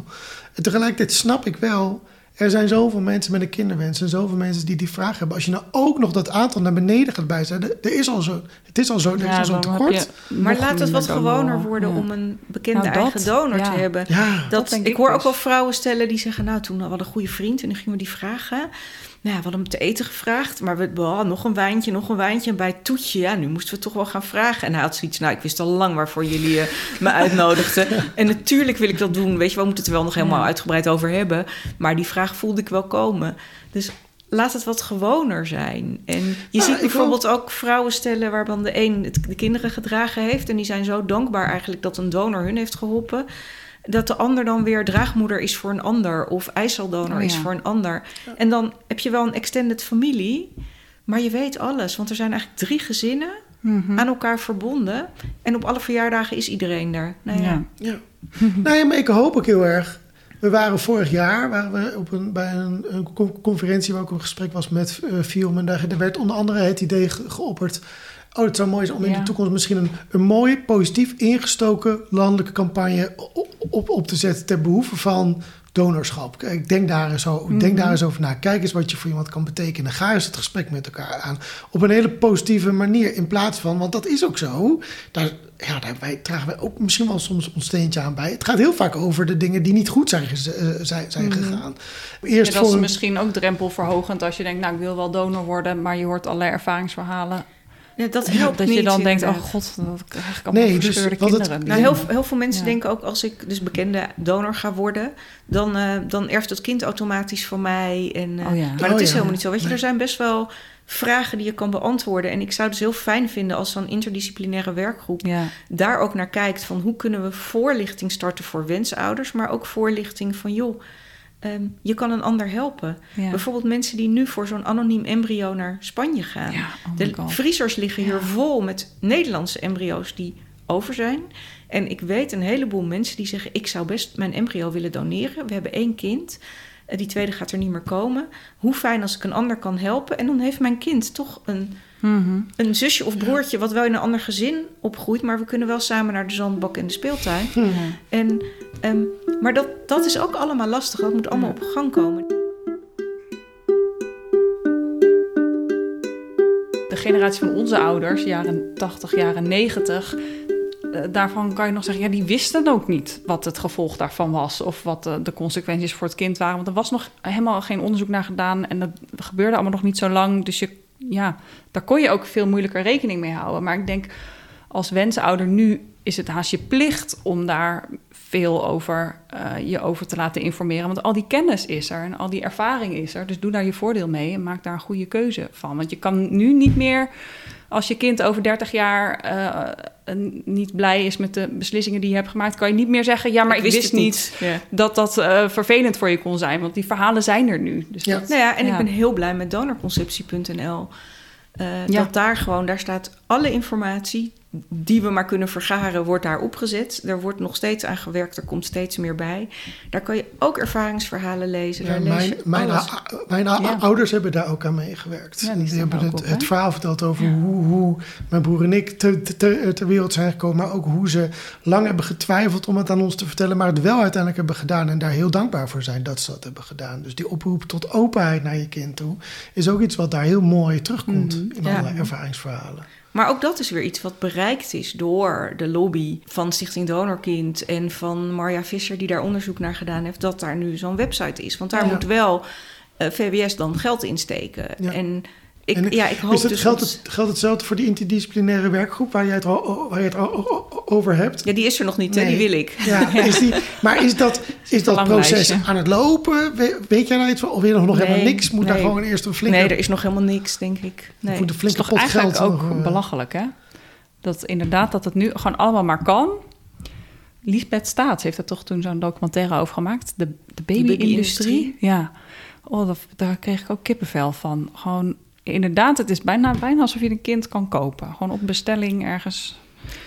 S3: En tegelijkertijd snap ik wel... Er zijn zoveel mensen met een kinderwens en zoveel mensen die die vraag hebben. Als je nou ook nog dat aantal naar beneden gaat bijzetten, er is al zo, het is al zo, er is al tekort.
S2: je
S1: maar laat het wat gewoner worden
S2: Ja.
S1: om een bekende
S2: Nou, dat,
S1: eigen donor
S2: ja.
S1: te hebben.
S3: Ja,
S1: Dat,
S2: Dat denk
S1: ik
S2: ik
S1: hoor ook
S2: dus.
S1: wel vrouwen stellen die zeggen... nou, toen hadden we een goede vriend en dan gingen we die vragen. Nou we hadden hem te eten gevraagd, maar we oh, nog een wijntje, nog een wijntje. En bij het toetje, ja, nu moesten we toch wel gaan vragen. En hij had zoiets, nou, ik wist al lang waarvoor jullie uh, me uitnodigden. en natuurlijk wil ik dat doen, weet je, we moeten het er wel nog helemaal uitgebreid over hebben. Maar die vraag voelde ik wel komen. Dus laat het wat gewoner zijn. En je
S3: Ah,
S1: ziet bijvoorbeeld ook vrouwen stellen waarvan de een het- de kinderen gedragen heeft. En die zijn zo dankbaar eigenlijk dat een donor hun heeft geholpen. Dat de ander dan weer draagmoeder is voor een ander. Of eiceldonor
S2: Oh,
S1: is voor een ander. En dan heb je wel een extended familie. Maar je weet alles. Want er zijn eigenlijk drie gezinnen
S2: Mhm.
S1: aan elkaar verbonden. En op alle verjaardagen is iedereen er. Nou ja.
S2: Ja.
S3: Ja. nou ja, maar ik hoop ook heel erg. We waren vorig jaar waren we op een, bij een, een con- conferentie waar ook een gesprek was met uh, Fium. En daar, daar werd onder andere het idee ge- geopperd. Oh, het zou mooi zijn om in de toekomst misschien een, een mooie, positief ingestoken landelijke campagne op, op, op te zetten ter behoeve van donorschap. Kijk, denk daar, eens over, denk daar eens over na. Kijk eens wat je voor iemand kan betekenen. Ga eens het gesprek met elkaar aan. Op een hele positieve manier. In plaats van, want dat is ook zo. Daar, ja, daar wij, dragen wij ook misschien wel soms ons steentje aan bij. Het gaat heel vaak over de dingen die niet goed zijn, eh, zijn, zijn gegaan. Eerst
S2: Ja, dat is
S3: voor een-
S2: misschien ook drempelverhogend als je denkt, nou ik wil wel donor worden, maar je hoort allerlei ervaringsverhalen.
S1: Ja, dat helpt
S2: dat
S1: niet,
S2: je dan denkt, oh god, dat krijg ik allemaal
S3: Nee, dus wat het-
S2: kinderen.
S1: Nou, heel, heel veel mensen
S2: Ja.
S1: denken ook als ik dus bekende donor ga worden, dan, eh, dan erft het kind automatisch van mij. En,
S2: Oh ja.
S1: Maar dat
S3: Oh
S1: is
S3: ja.
S1: helemaal niet zo. Weet je,
S3: Nee.
S1: er zijn best wel vragen die je kan beantwoorden. En ik zou het dus heel fijn vinden als zo'n interdisciplinaire werkgroep
S2: Ja,
S1: daar ook naar kijkt van hoe kunnen we voorlichting starten voor wensouders, maar ook voorlichting van joh. Ehm, je kan een ander helpen.
S2: ja.
S1: Bijvoorbeeld mensen die nu voor zo'n anoniem embryo naar Spanje gaan.
S2: Ja, oh
S1: De vriezers liggen hier vol met Nederlandse embryo's die over zijn. En ik weet een heleboel mensen die zeggen: Ik zou best mijn embryo willen doneren. We hebben één kind. Eh, Die tweede gaat er niet meer komen. Hoe fijn als ik een ander kan helpen. En dan heeft mijn kind toch een,
S2: Mhm.
S1: een zusje of broertje, wat wel in een ander gezin opgroeit. Maar we kunnen wel samen naar de zandbak en de speeltuin. En, ehm, maar dat, dat is ook allemaal lastig. Dat moet allemaal op gang komen.
S2: De generatie van onze ouders, jaren 80, jaren 90, eh, daarvan kan je nog zeggen, ja, die wisten ook niet wat het gevolg daarvan was of wat de, de consequenties voor het kind waren. Want er was nog helemaal geen onderzoek naar gedaan en dat gebeurde allemaal nog niet zo lang. Dus je, ja, daar kon je ook veel moeilijker rekening mee houden. Maar ik denk, als wensouder nu is het haast je plicht om daar veel over eh, je over te laten informeren. Want al die kennis is er en al die ervaring is er. Dus doe daar je voordeel mee en maak daar een goede keuze van. Want je kan nu niet meer, als je kind over 30 jaar eh, niet blij is met de beslissingen die je hebt gemaakt, kan je niet meer zeggen: ja, maar ik, wist, niet
S1: Ja.
S2: dat dat eh, vervelend voor je kon zijn. Want die verhalen zijn er nu. Dus
S3: Ja.
S2: dat-
S1: Nou ja, en
S2: Ja.
S1: ik ben heel blij met donorconceptie.nl. Eh,
S2: Ja.
S1: Dat daar gewoon, daar staat alle informatie die we maar kunnen vergaren, wordt daar opgezet. Er wordt nog steeds aan gewerkt, er komt steeds meer bij. Daar kan je ook ervaringsverhalen lezen.
S3: Ja,
S1: daar lees
S3: mijn mijn,
S2: Ja.
S3: ouders hebben daar ook aan meegewerkt.
S2: Ja, die
S3: hebben het,
S2: op,
S3: het verhaal verteld over hoe, hoe mijn broer en ik te, te- te- ter wereld zijn gekomen. Maar ook hoe ze lang hebben getwijfeld om het aan ons te vertellen. Maar het wel uiteindelijk hebben gedaan. En daar heel dankbaar voor zijn dat ze dat hebben gedaan. Dus die oproep tot openheid naar je kind toe. Is ook iets wat daar heel mooi terugkomt
S2: Mhm.
S3: in allerlei ervaringsverhalen.
S1: Maar ook dat is weer iets wat bereikt is door de lobby van Stichting Donorkind en van Marja Visser, die daar onderzoek naar gedaan heeft, dat daar nu zo'n website is. Want daar
S3: Ja.
S1: moet wel eh, VWS dan geld in steken.
S3: Ja.
S1: En ik,
S3: En
S1: ja, ik hoop
S3: Is het,
S1: dus
S3: geldt, het, geldt hetzelfde voor die interdisciplinaire werkgroep waar je het, al- waar je het al- over hebt?
S1: Ja, die is er nog niet, hè? Die wil ik.
S3: Ja, is die, maar is dat, is dat proces
S2: lijstje.
S3: aan het lopen? We- Weet jij nou iets van? Of weer nog, nog
S1: Nee,
S3: helemaal niks? Moet daar gewoon eerst een flinke...
S1: Nee, er is nog helemaal niks, denk ik. Nee.
S3: moet een
S2: Het is toch
S3: pot
S2: eigenlijk
S3: geld
S2: ook
S3: nog, eh,
S2: belachelijk, hè? Dat inderdaad dat het nu gewoon allemaal maar kan. Lisbeth Staats heeft er toch toen zo'n documentaire over gemaakt. De, de baby-industrie. ja. Oh, dat, daar kreeg ik ook kippenvel van. Gewoon, inderdaad, het is bijna, bijna alsof je een kind kan kopen. Gewoon op bestelling ergens.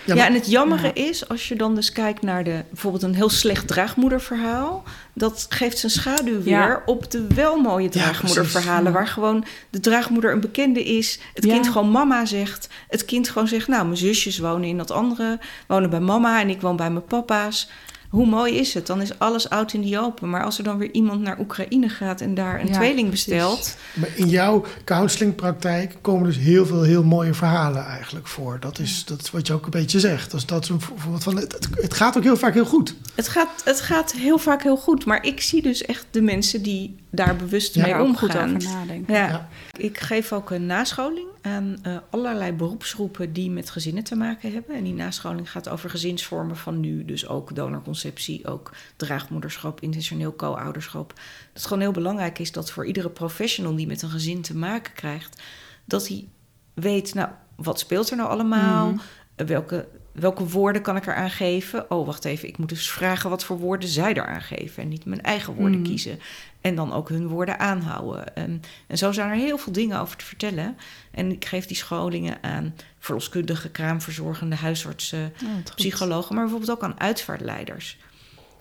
S3: Ja,
S1: en het jammere
S2: Ja.
S1: is, als je dan dus kijkt naar de, bijvoorbeeld een heel slecht draagmoederverhaal, dat geeft zijn schaduw weer
S2: Ja.
S1: op de wel mooie draagmoederverhalen, waar gewoon de draagmoeder een bekende is, het
S2: Ja.
S1: kind gewoon mama zegt, het kind gewoon zegt, nou, mijn zusjes wonen in dat andere, wonen bij mama en ik woon bij mijn papa's. Hoe mooi is het? Dan is alles oud in die open. Maar als er dan weer iemand naar Oekraïne gaat en daar een
S2: Ja,
S1: tweeling
S2: precies.
S1: bestelt,
S3: Maar in jouw counselingpraktijk komen dus heel veel heel mooie verhalen eigenlijk voor. Dat is, dat is wat je ook een beetje zegt. Dus dat is een voorbeeld van, het, het, het gaat ook heel vaak heel goed.
S1: Het gaat, het gaat heel vaak heel goed, maar ik zie dus echt de mensen die daar bewust
S3: Ja,
S1: mee
S2: Daar ook goed
S1: omgaan.
S2: over nadenken.
S1: Ja. Ik geef ook een nascholing aan eh, allerlei beroepsgroepen die met gezinnen te maken hebben. En die nascholing gaat over gezinsvormen van nu. Dus ook donorconceptie, ook draagmoederschap, intentioneel co-ouderschap. Dat het gewoon heel belangrijk is dat voor iedere professional die met een gezin te maken krijgt, dat hij weet, nou, wat speelt er nou allemaal?
S2: Mhm.
S1: Welke, welke woorden kan ik eraan geven? Oh, wacht even, ik moet dus vragen wat voor woorden zij eraan geven. En niet mijn eigen woorden
S2: Mhm.
S1: kiezen. En dan ook hun woorden aanhouden. En, en zo zijn er heel veel dingen over te vertellen. En ik geef die scholingen aan verloskundigen, kraamverzorgende, huisartsen,
S2: Oh,
S1: psychologen, maar bijvoorbeeld ook aan uitvaartleiders.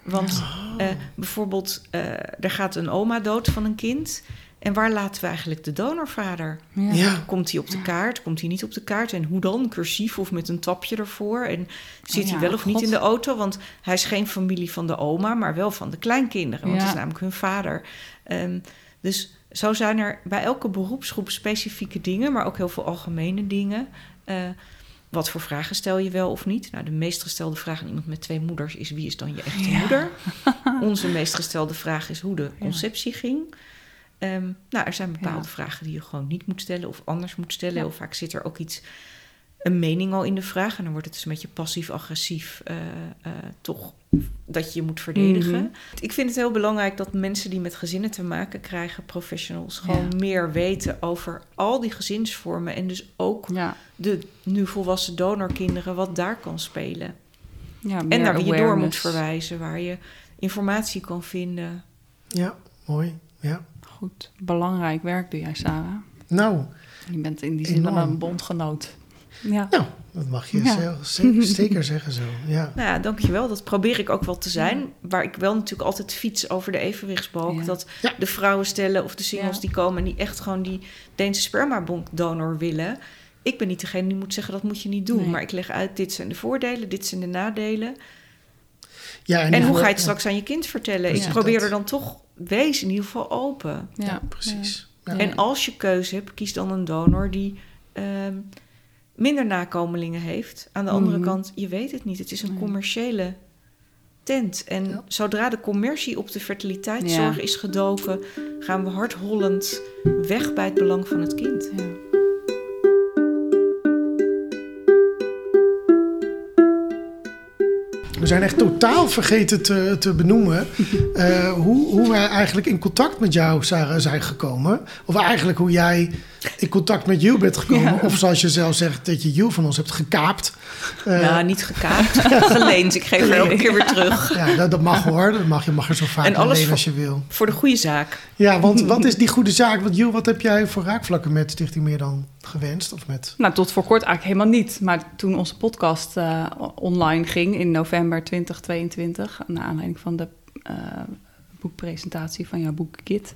S1: Want eh, bijvoorbeeld, eh, er gaat een oma dood van een kind. En waar laten we eigenlijk de donorvader?
S2: Ja.
S3: Ja.
S1: Komt hij op de kaart? Komt hij niet op de kaart? En hoe dan? Cursief of met een tapje ervoor? En zit
S2: Oh
S1: hij wel of niet in de auto? Want hij is geen familie van de oma, maar wel van de kleinkinderen. Want
S2: Ja.
S1: het is namelijk hun vader. Ehm, dus zo zijn er bij elke beroepsgroep specifieke dingen, maar ook heel veel algemene dingen. Eh, wat voor vragen stel je wel of niet? Nou, de meest gestelde vraag aan iemand met twee moeders is: wie is dan je echte
S2: Ja.
S1: moeder? Onze meest gestelde vraag is hoe de conceptie ging. Ehm, nou, er zijn bepaalde
S2: Ja.
S1: vragen die je gewoon niet moet stellen of anders moet stellen.
S2: Ja.
S1: Heel vaak zit er ook iets, een mening al in de vraag. En dan wordt het dus een beetje passief-agressief, eh, eh, toch dat je je moet verdedigen.
S2: Mhm.
S1: Ik vind het heel belangrijk dat mensen die met gezinnen te maken krijgen, professionals, gewoon meer weten over al die gezinsvormen. En dus ook
S2: Ja.
S1: de nu volwassen donorkinderen, wat daar kan spelen.
S2: Ja,
S1: en naar wie je door moet verwijzen, waar je informatie kan vinden.
S3: Ja, mooi. Ja.
S2: Goed. Belangrijk werk doe jij, Sarah.
S3: Nou,
S2: Je bent in die zin wel een bondgenoot. Ja.
S3: nou, dat mag je
S2: Ja.
S3: zeker, zeker zeggen zo. Ja.
S1: Nou ja, dankjewel. Dat probeer ik ook wel te zijn. Waar ik wel natuurlijk altijd fiets over de evenwichtsbalk.
S2: Ja.
S1: Dat
S3: Ja.
S1: de vrouwen stellen of de singles
S2: Ja.
S1: die komen... en die echt gewoon die Deense spermabonkdonor willen. Ik ben niet degene die moet zeggen dat moet je niet doen.
S2: Nee.
S1: Maar ik leg uit, dit zijn de voordelen, dit zijn de nadelen.
S3: Ja,
S1: En, hoe ga je het
S3: ja,
S1: straks aan je kind vertellen?
S3: Precies
S1: ik probeer
S3: dat.
S1: er dan toch, wees in ieder geval open.
S2: Ja,
S3: Ja, precies. Ja.
S1: En als je keuze hebt, kies dan een donor die ehm, minder nakomelingen heeft. Aan de andere
S2: Mhm.
S1: kant, je weet het niet. Het is een commerciële tent. En
S3: Ja.
S1: zodra de commercie op de fertiliteitszorg
S2: Ja.
S1: is gedoken, gaan we hardhollend weg bij het belang van het kind.
S2: Ja.
S3: We zijn echt totaal vergeten te, te benoemen eh, hoe, hoe wij eigenlijk in contact met jou, Sarah, zijn gekomen. Of eigenlijk hoe jij in contact met Jules bent gekomen.
S2: Ja.
S3: Of zoals je zelf zegt, dat je Jules van ons hebt gekaapt.
S1: Ja, niet gekaapt, geleend. Ik geef er elke keer weer terug.
S3: ja, dat, dat mag hoor. Dat mag, je mag er zo vaak
S1: En alles voor-
S3: als je wil.
S1: Voor de goede zaak.
S3: Ja, want wat is die goede zaak? Want Jules, wat heb jij voor raakvlakken met Stichting Meer Dan Gewenst? Of met...
S2: Nou, tot voor kort eigenlijk helemaal niet. Maar toen onze podcast eh, online ging in november 2022, naar aanleiding van de eh, boekpresentatie van jouw boek Kit,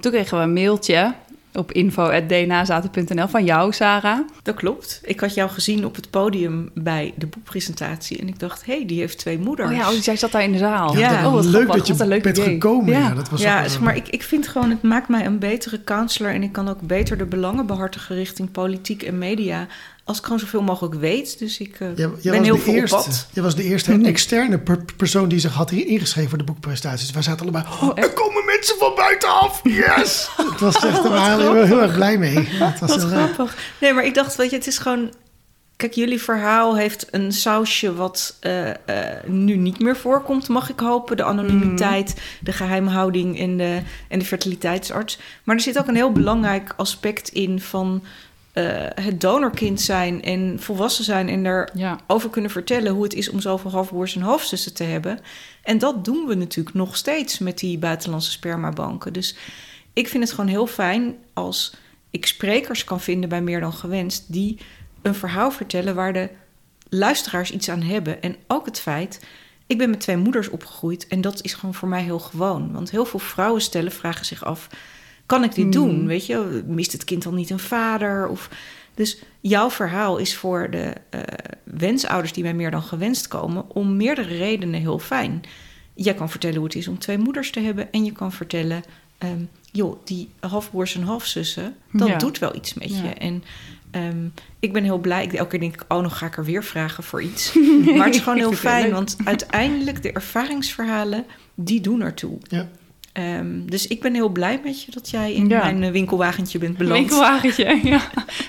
S2: toen kregen we een mailtje op info.dnazaten.nl van jou, Sarah.
S1: Dat klopt. Ik had jou gezien op het podium bij de boekpresentatie. En ik dacht, hé, hey, die heeft twee moeders.
S2: Oh ja, oh, jij zat daar in de zaal.
S1: Ja,
S3: dat-
S2: oh, wat
S3: leuk
S2: grappig,
S3: dat je
S2: leuk
S3: bent
S2: idee.
S3: gekomen. Ja.
S2: Ja.
S3: dat was
S1: ja,
S3: ook,
S1: zeg maar ik, ik vind gewoon, het maakt mij een betere counselor. En ik kan ook beter de belangen behartigen richting politiek en media. Als ik gewoon zoveel mogelijk weet. Dus ik eh,
S3: Jij, jij
S1: ben
S3: was
S1: heel
S3: de
S1: veel
S3: eerste,
S1: op pad.
S3: jij was de eerste externe per- persoon die zich had ingeschreven voor de boekpresentaties. Wij zaten allebei, oh, er komen mensen van buitenaf, yes! Het was echt, daar waren we heel erg blij mee. Het was
S1: Wat
S3: heel leuk.
S1: grappig. Nee, maar ik dacht, weet je, het is gewoon... Kijk, jullie verhaal heeft een sausje wat eh, eh, nu niet meer voorkomt, mag ik hopen. De anonimiteit, de geheimhouding en de, en de fertiliteitsarts. Maar er zit ook een heel belangrijk aspect in van het donorkind zijn en volwassen zijn en er
S2: Ja,
S1: over kunnen vertellen hoe het is om zoveel halfbroers en halfzussen te hebben. En dat doen we natuurlijk nog steeds met die buitenlandse spermabanken. Dus ik vind het gewoon heel fijn als ik sprekers kan vinden bij meer dan gewenst die een verhaal vertellen waar de luisteraars iets aan hebben. En ook het feit, ik ben met twee moeders opgegroeid en dat is gewoon voor mij heel gewoon. Want heel veel vrouwen stellen vragen zich af: kan ik dit
S2: Hmm.
S1: doen? Weet je, mist het kind dan niet een vader? Of dus jouw verhaal is voor de eh, wensouders die bij meer dan gewenst komen, om meerdere redenen heel fijn. Jij kan vertellen hoe het is om twee moeders te hebben. En je kan vertellen, ehm, joh, die halfbroers en halfzussen, dat
S2: Ja.
S1: doet wel iets met
S2: Ja.
S1: je. En ehm, ik ben heel blij. Ik, elke keer denk ik, oh, nog ga ik er weer vragen voor iets. maar het is gewoon heel fijn, want uiteindelijk de ervaringsverhalen, die doen ertoe.
S3: Ja.
S1: Ehm, dus ik ben heel blij met je dat jij in
S2: Ja.
S1: mijn eh, winkelwagentje bent beland.
S2: Winkelwagentje, ja.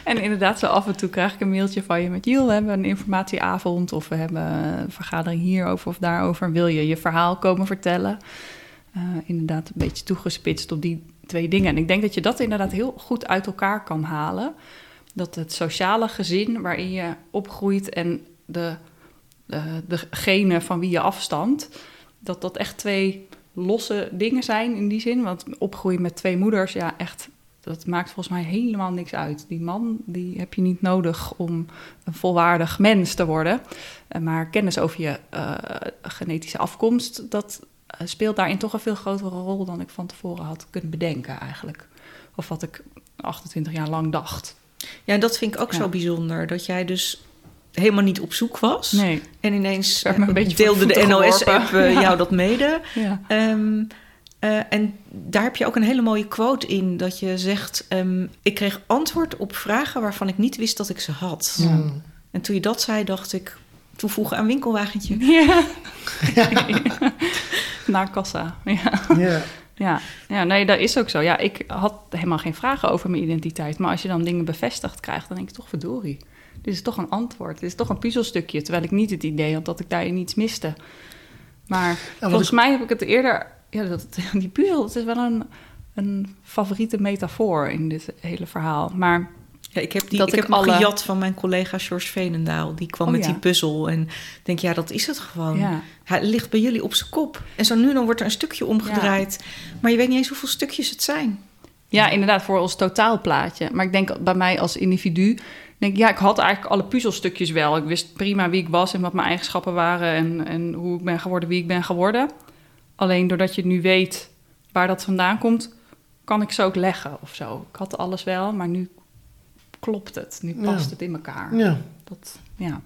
S2: En inderdaad, zo af en toe krijg ik een mailtje van je met... Jill, we hebben een informatieavond of we hebben een vergadering hierover of daarover. Wil je je verhaal komen vertellen? Eh, inderdaad, een beetje toegespitst op die twee dingen. En ik denk dat je dat inderdaad heel goed uit elkaar kan halen. Dat het sociale gezin waarin je opgroeit en de, de, degene van wie je afstamt... dat dat echt twee losse dingen zijn in die zin. Want opgroeien met twee moeders, ja, echt dat maakt volgens mij helemaal niks uit. Die man die heb je niet nodig om een volwaardig mens te worden. Eh, Maar kennis over je eh, genetische afkomst, dat eh, speelt daarin toch een veel grotere rol dan ik van tevoren had kunnen bedenken eigenlijk. Of wat ik 28 jaar lang dacht.
S1: Ja, dat vind ik ook
S2: Ja.
S1: zo bijzonder. Dat jij dus helemaal niet op zoek was.
S2: Nee.
S1: En ineens eh,
S2: beetje voor de
S1: deelde de NOS-app.
S2: Ja.
S1: jou dat mede.
S2: Ja.
S1: Ehm, eh, en daar heb je ook een hele mooie quote in. Dat je zegt, ehm, ik kreeg antwoord op vragen waarvan ik niet wist dat ik ze had.
S3: Mm.
S1: En toen je dat zei, dacht ik, toevoegen aan winkelwagentje.
S2: Ja. Naar kassa. Ja.
S3: Ja.
S2: Ja. ja, nee, dat is ook zo. Ja, ik had helemaal geen vragen over mijn identiteit. Maar als je dan dingen bevestigd krijgt, dan denk ik toch verdorie. Dit is toch een antwoord. Dit is toch een puzzelstukje. Terwijl ik niet het idee had dat ik daarin iets miste. Maar volgens
S3: ik-
S2: mij heb ik het eerder... Ja, dat, die puzzel, het is wel een, een favoriete metafoor in dit hele verhaal. Maar
S1: Ja, ik heb, die,
S2: Dat
S1: ik
S2: ik
S1: heb
S2: alle-
S1: gejat van mijn collega George Veenendaal. Die kwam
S2: Oh,
S1: met
S2: ja.
S1: die puzzel. En ik denk, ja, dat is het gewoon.
S2: ja,
S1: Hij ligt bij jullie op zijn kop. En zo nu dan wordt er een stukje omgedraaid. Maar je weet niet eens hoeveel stukjes het zijn.
S2: Ja, inderdaad, voor ons totaalplaatje. Maar ik denk bij mij als individu, denk ik, ja, ik had eigenlijk alle puzzelstukjes wel. Ik wist prima wie ik was en wat mijn eigenschappen waren en, en hoe ik ben geworden, wie ik ben geworden. Alleen doordat je nu weet waar dat vandaan komt, kan ik ze ook leggen of zo. Ik had alles wel, maar nu klopt het. Nu
S3: Ja.
S2: past het in elkaar.
S3: ja.
S2: Dat, ja.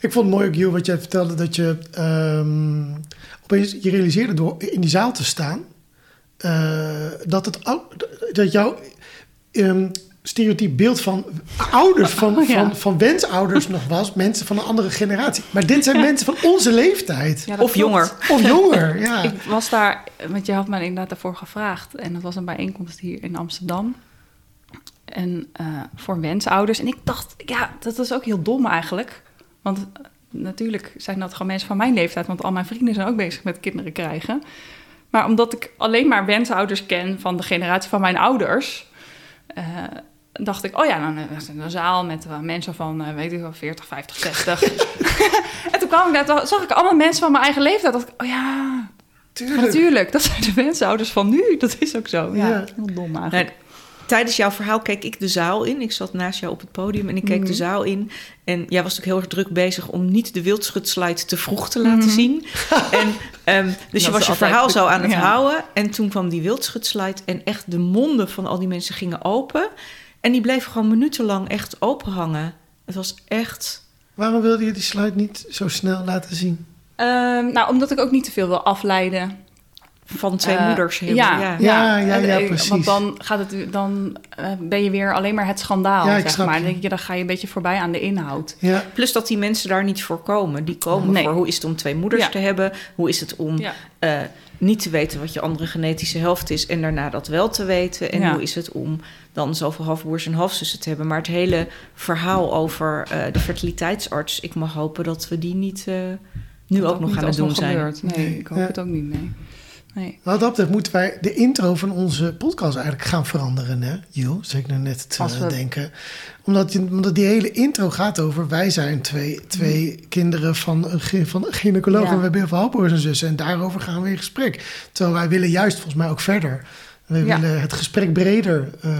S3: Ik vond het mooi ook, Giel, wat jij vertelde, dat je ehm, opeens je realiseerde door in die zaal te staan, dat, het, dat jouw ehm, stereotyp beeld van ouders, van,
S2: Oh, ja.
S3: van, van wensouders nog was, mensen van een andere generatie. Maar dit zijn mensen van onze leeftijd.
S2: Ja,
S1: of
S2: klopt.
S1: jonger.
S3: Of jonger, ja.
S2: Ik was daar, want je had me inderdaad daarvoor gevraagd. En dat was een bijeenkomst hier in Amsterdam. En eh, voor wensouders. En ik dacht, ja, dat is ook heel dom eigenlijk. Want eh, natuurlijk zijn dat gewoon mensen van mijn leeftijd. Want al mijn vrienden zijn ook bezig met kinderen krijgen. Maar omdat ik alleen maar wensouders ken van de generatie van mijn ouders... eh, dacht ik, oh ja, dan eh, is er een zaal met eh, mensen van, eh, weet ik wel, 40, 50, 60. en toen kwam ik daar, toen zag ik allemaal mensen van mijn eigen leeftijd. dacht ik, oh ja,
S3: Tuurlijk.
S2: Natuurlijk, dat zijn de wensouders van nu. Dat is ook zo. Ja,
S3: Ja.
S2: heel dom eigenlijk.
S1: Tijdens jouw verhaal keek ik de zaal in. Ik zat naast jou op het podium en ik keek
S2: Mhm.
S1: de zaal in. En jij was natuurlijk heel erg druk bezig om niet de wildschutslide te vroeg te laten
S2: Mhm.
S1: zien. en, ehm, dus je was je verhaal zo aan het
S2: ja.
S1: houden. En toen kwam die wildschutslide en echt de monden van al die mensen gingen open. En die bleven gewoon minutenlang echt open hangen. Het was echt...
S3: Waarom wilde je die slide niet zo snel laten zien?
S2: Ehm, nou, omdat ik ook niet te veel wil afleiden.
S1: Van twee
S2: Eh,
S1: moeders. Heel,
S2: ja,
S1: ja.
S3: Ja, ja,
S2: Eh,
S3: ja, precies.
S2: Want dan, gaat het, dan eh, ben je weer alleen maar het schandaal,
S3: Ja, ik
S2: zeg maar. Dan, denk je, dan ga je een beetje voorbij aan de inhoud.
S3: Ja,
S1: Plus dat die mensen daar niet voor komen. Die komen
S2: Nee.
S1: voor hoe is het om twee moeders
S2: Ja.
S1: te hebben? Hoe is het om
S2: Ja.
S1: eh, niet te weten wat je andere genetische helft is en daarna dat wel te weten? En
S2: Ja.
S1: hoe is het om dan zoveel halfbroers en halfzussen te hebben? Maar het hele verhaal over eh, de fertiliteitsarts, ik mag hopen dat we die niet eh, nu
S2: Dat
S1: ook nog
S2: niet
S1: aan het doen zijn.
S2: gebeurt. Nee,
S3: Nee.
S2: ik hoop
S3: Ja.
S2: het ook niet, nee. Nee.
S3: wat dat betreft moeten wij de intro van onze podcast eigenlijk gaan veranderen, hè, Jill? Zeg ik nou net te
S2: we-
S3: denken. Omdat, die- omdat die hele intro gaat over... wij zijn twee, twee kinderen van een, van een gynaecoloog...
S2: Ja.
S3: en we hebben heel veel halfbroers en zussen. En daarover gaan we in gesprek. Terwijl wij willen juist volgens mij ook verder. We
S2: Ja.
S3: willen het gesprek breder eh,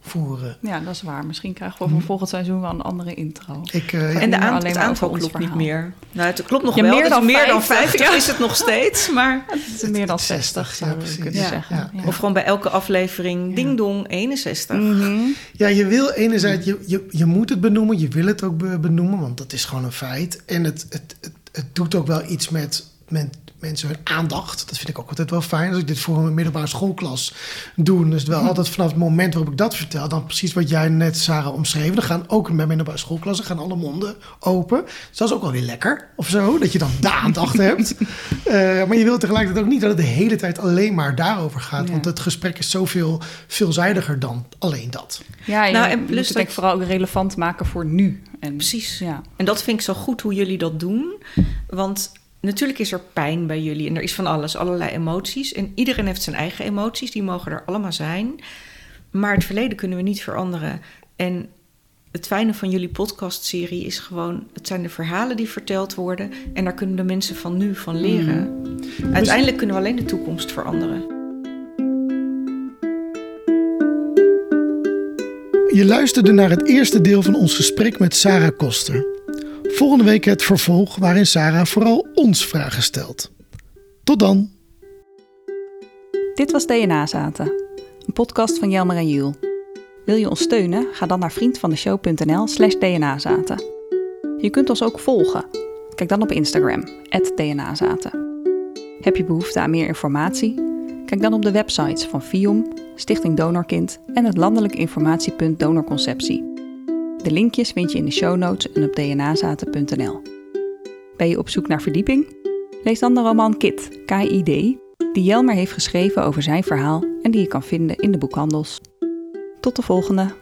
S3: voeren.
S2: Ja, dat is waar. Misschien krijgen we voor volgend seizoen wel een andere intro.
S3: Ik, eh, ja.
S1: En de aan, het aantal klopt niet meer. Nou, het klopt nog
S2: Ja,
S1: wel.
S2: meer
S1: het
S2: dan
S1: is meer dan
S2: 50,
S1: 50
S2: ja.
S1: is het nog steeds. Maar,
S2: Het is meer dan 60,
S3: 60,
S2: zouden
S3: ja,
S2: we
S3: precies.
S2: kunnen
S1: Ja,
S2: zeggen.
S3: ja.
S2: Ja.
S1: Of gewoon bij elke aflevering ding dong 61.
S2: Mhm.
S3: Ja, je wil enerzijds, je, je, je moet het benoemen, je wil het ook be- benoemen, want dat is gewoon een feit. En het, het, het, het doet ook wel iets met, met, mensen hun aandacht. Dat vind ik ook altijd wel fijn. Als ik dit voor een middelbare schoolklas doe, dan is het wel altijd vanaf het moment waarop ik dat vertel, dan precies wat jij net, Sarah, omschreven. Dan gaan ook bij middelbare schoolklassen gaan alle monden open. Dus dat is ook wel weer lekker of zo, dat je dan de aandacht hebt. Uh, maar je wilt tegelijkertijd ook niet dat het de hele tijd alleen maar daarover gaat.
S2: Ja.
S3: Want het gesprek is zoveel veelzijdiger dan alleen dat.
S2: Ja, je
S1: Nou, en
S2: moet
S1: plus
S2: het
S1: dat-
S2: denk ik vooral ook relevant maken voor nu. En,
S1: Precies.
S2: Ja.
S1: En dat vind ik zo goed hoe jullie dat doen. Want natuurlijk is er pijn bij jullie en er is van alles, allerlei emoties. En iedereen heeft zijn eigen emoties, die mogen er allemaal zijn. Maar het verleden kunnen we niet veranderen. En het fijne van jullie podcastserie is gewoon... het zijn de verhalen die verteld worden... en daar kunnen de mensen van nu van leren. Uiteindelijk kunnen we alleen de toekomst veranderen.
S3: Je luisterde naar het eerste deel van ons gesprek met Sarah Koster. Volgende week het vervolg waarin Sarah vooral ons vragen stelt. Tot dan!
S2: Dit was DNA Zaten, een podcast van Jelmer en Jules. Wil je ons steunen? Ga dan naar vriendvandeshow.nl slash dnazaten. Je kunt ons ook volgen. Kijk dan op Instagram, dnazaten. Heb je behoefte aan meer informatie? Kijk dan op de websites van FIOM, Stichting Donorkind en het landelijk informatiepunt Donorconceptie. De linkjes vind je in de show notes en op dnazaten.nl. Ben je op zoek naar verdieping? Lees dan de roman Kit, K-I-D, die Jelmer heeft geschreven over zijn verhaal en die je kan vinden in de boekhandels. Tot de volgende!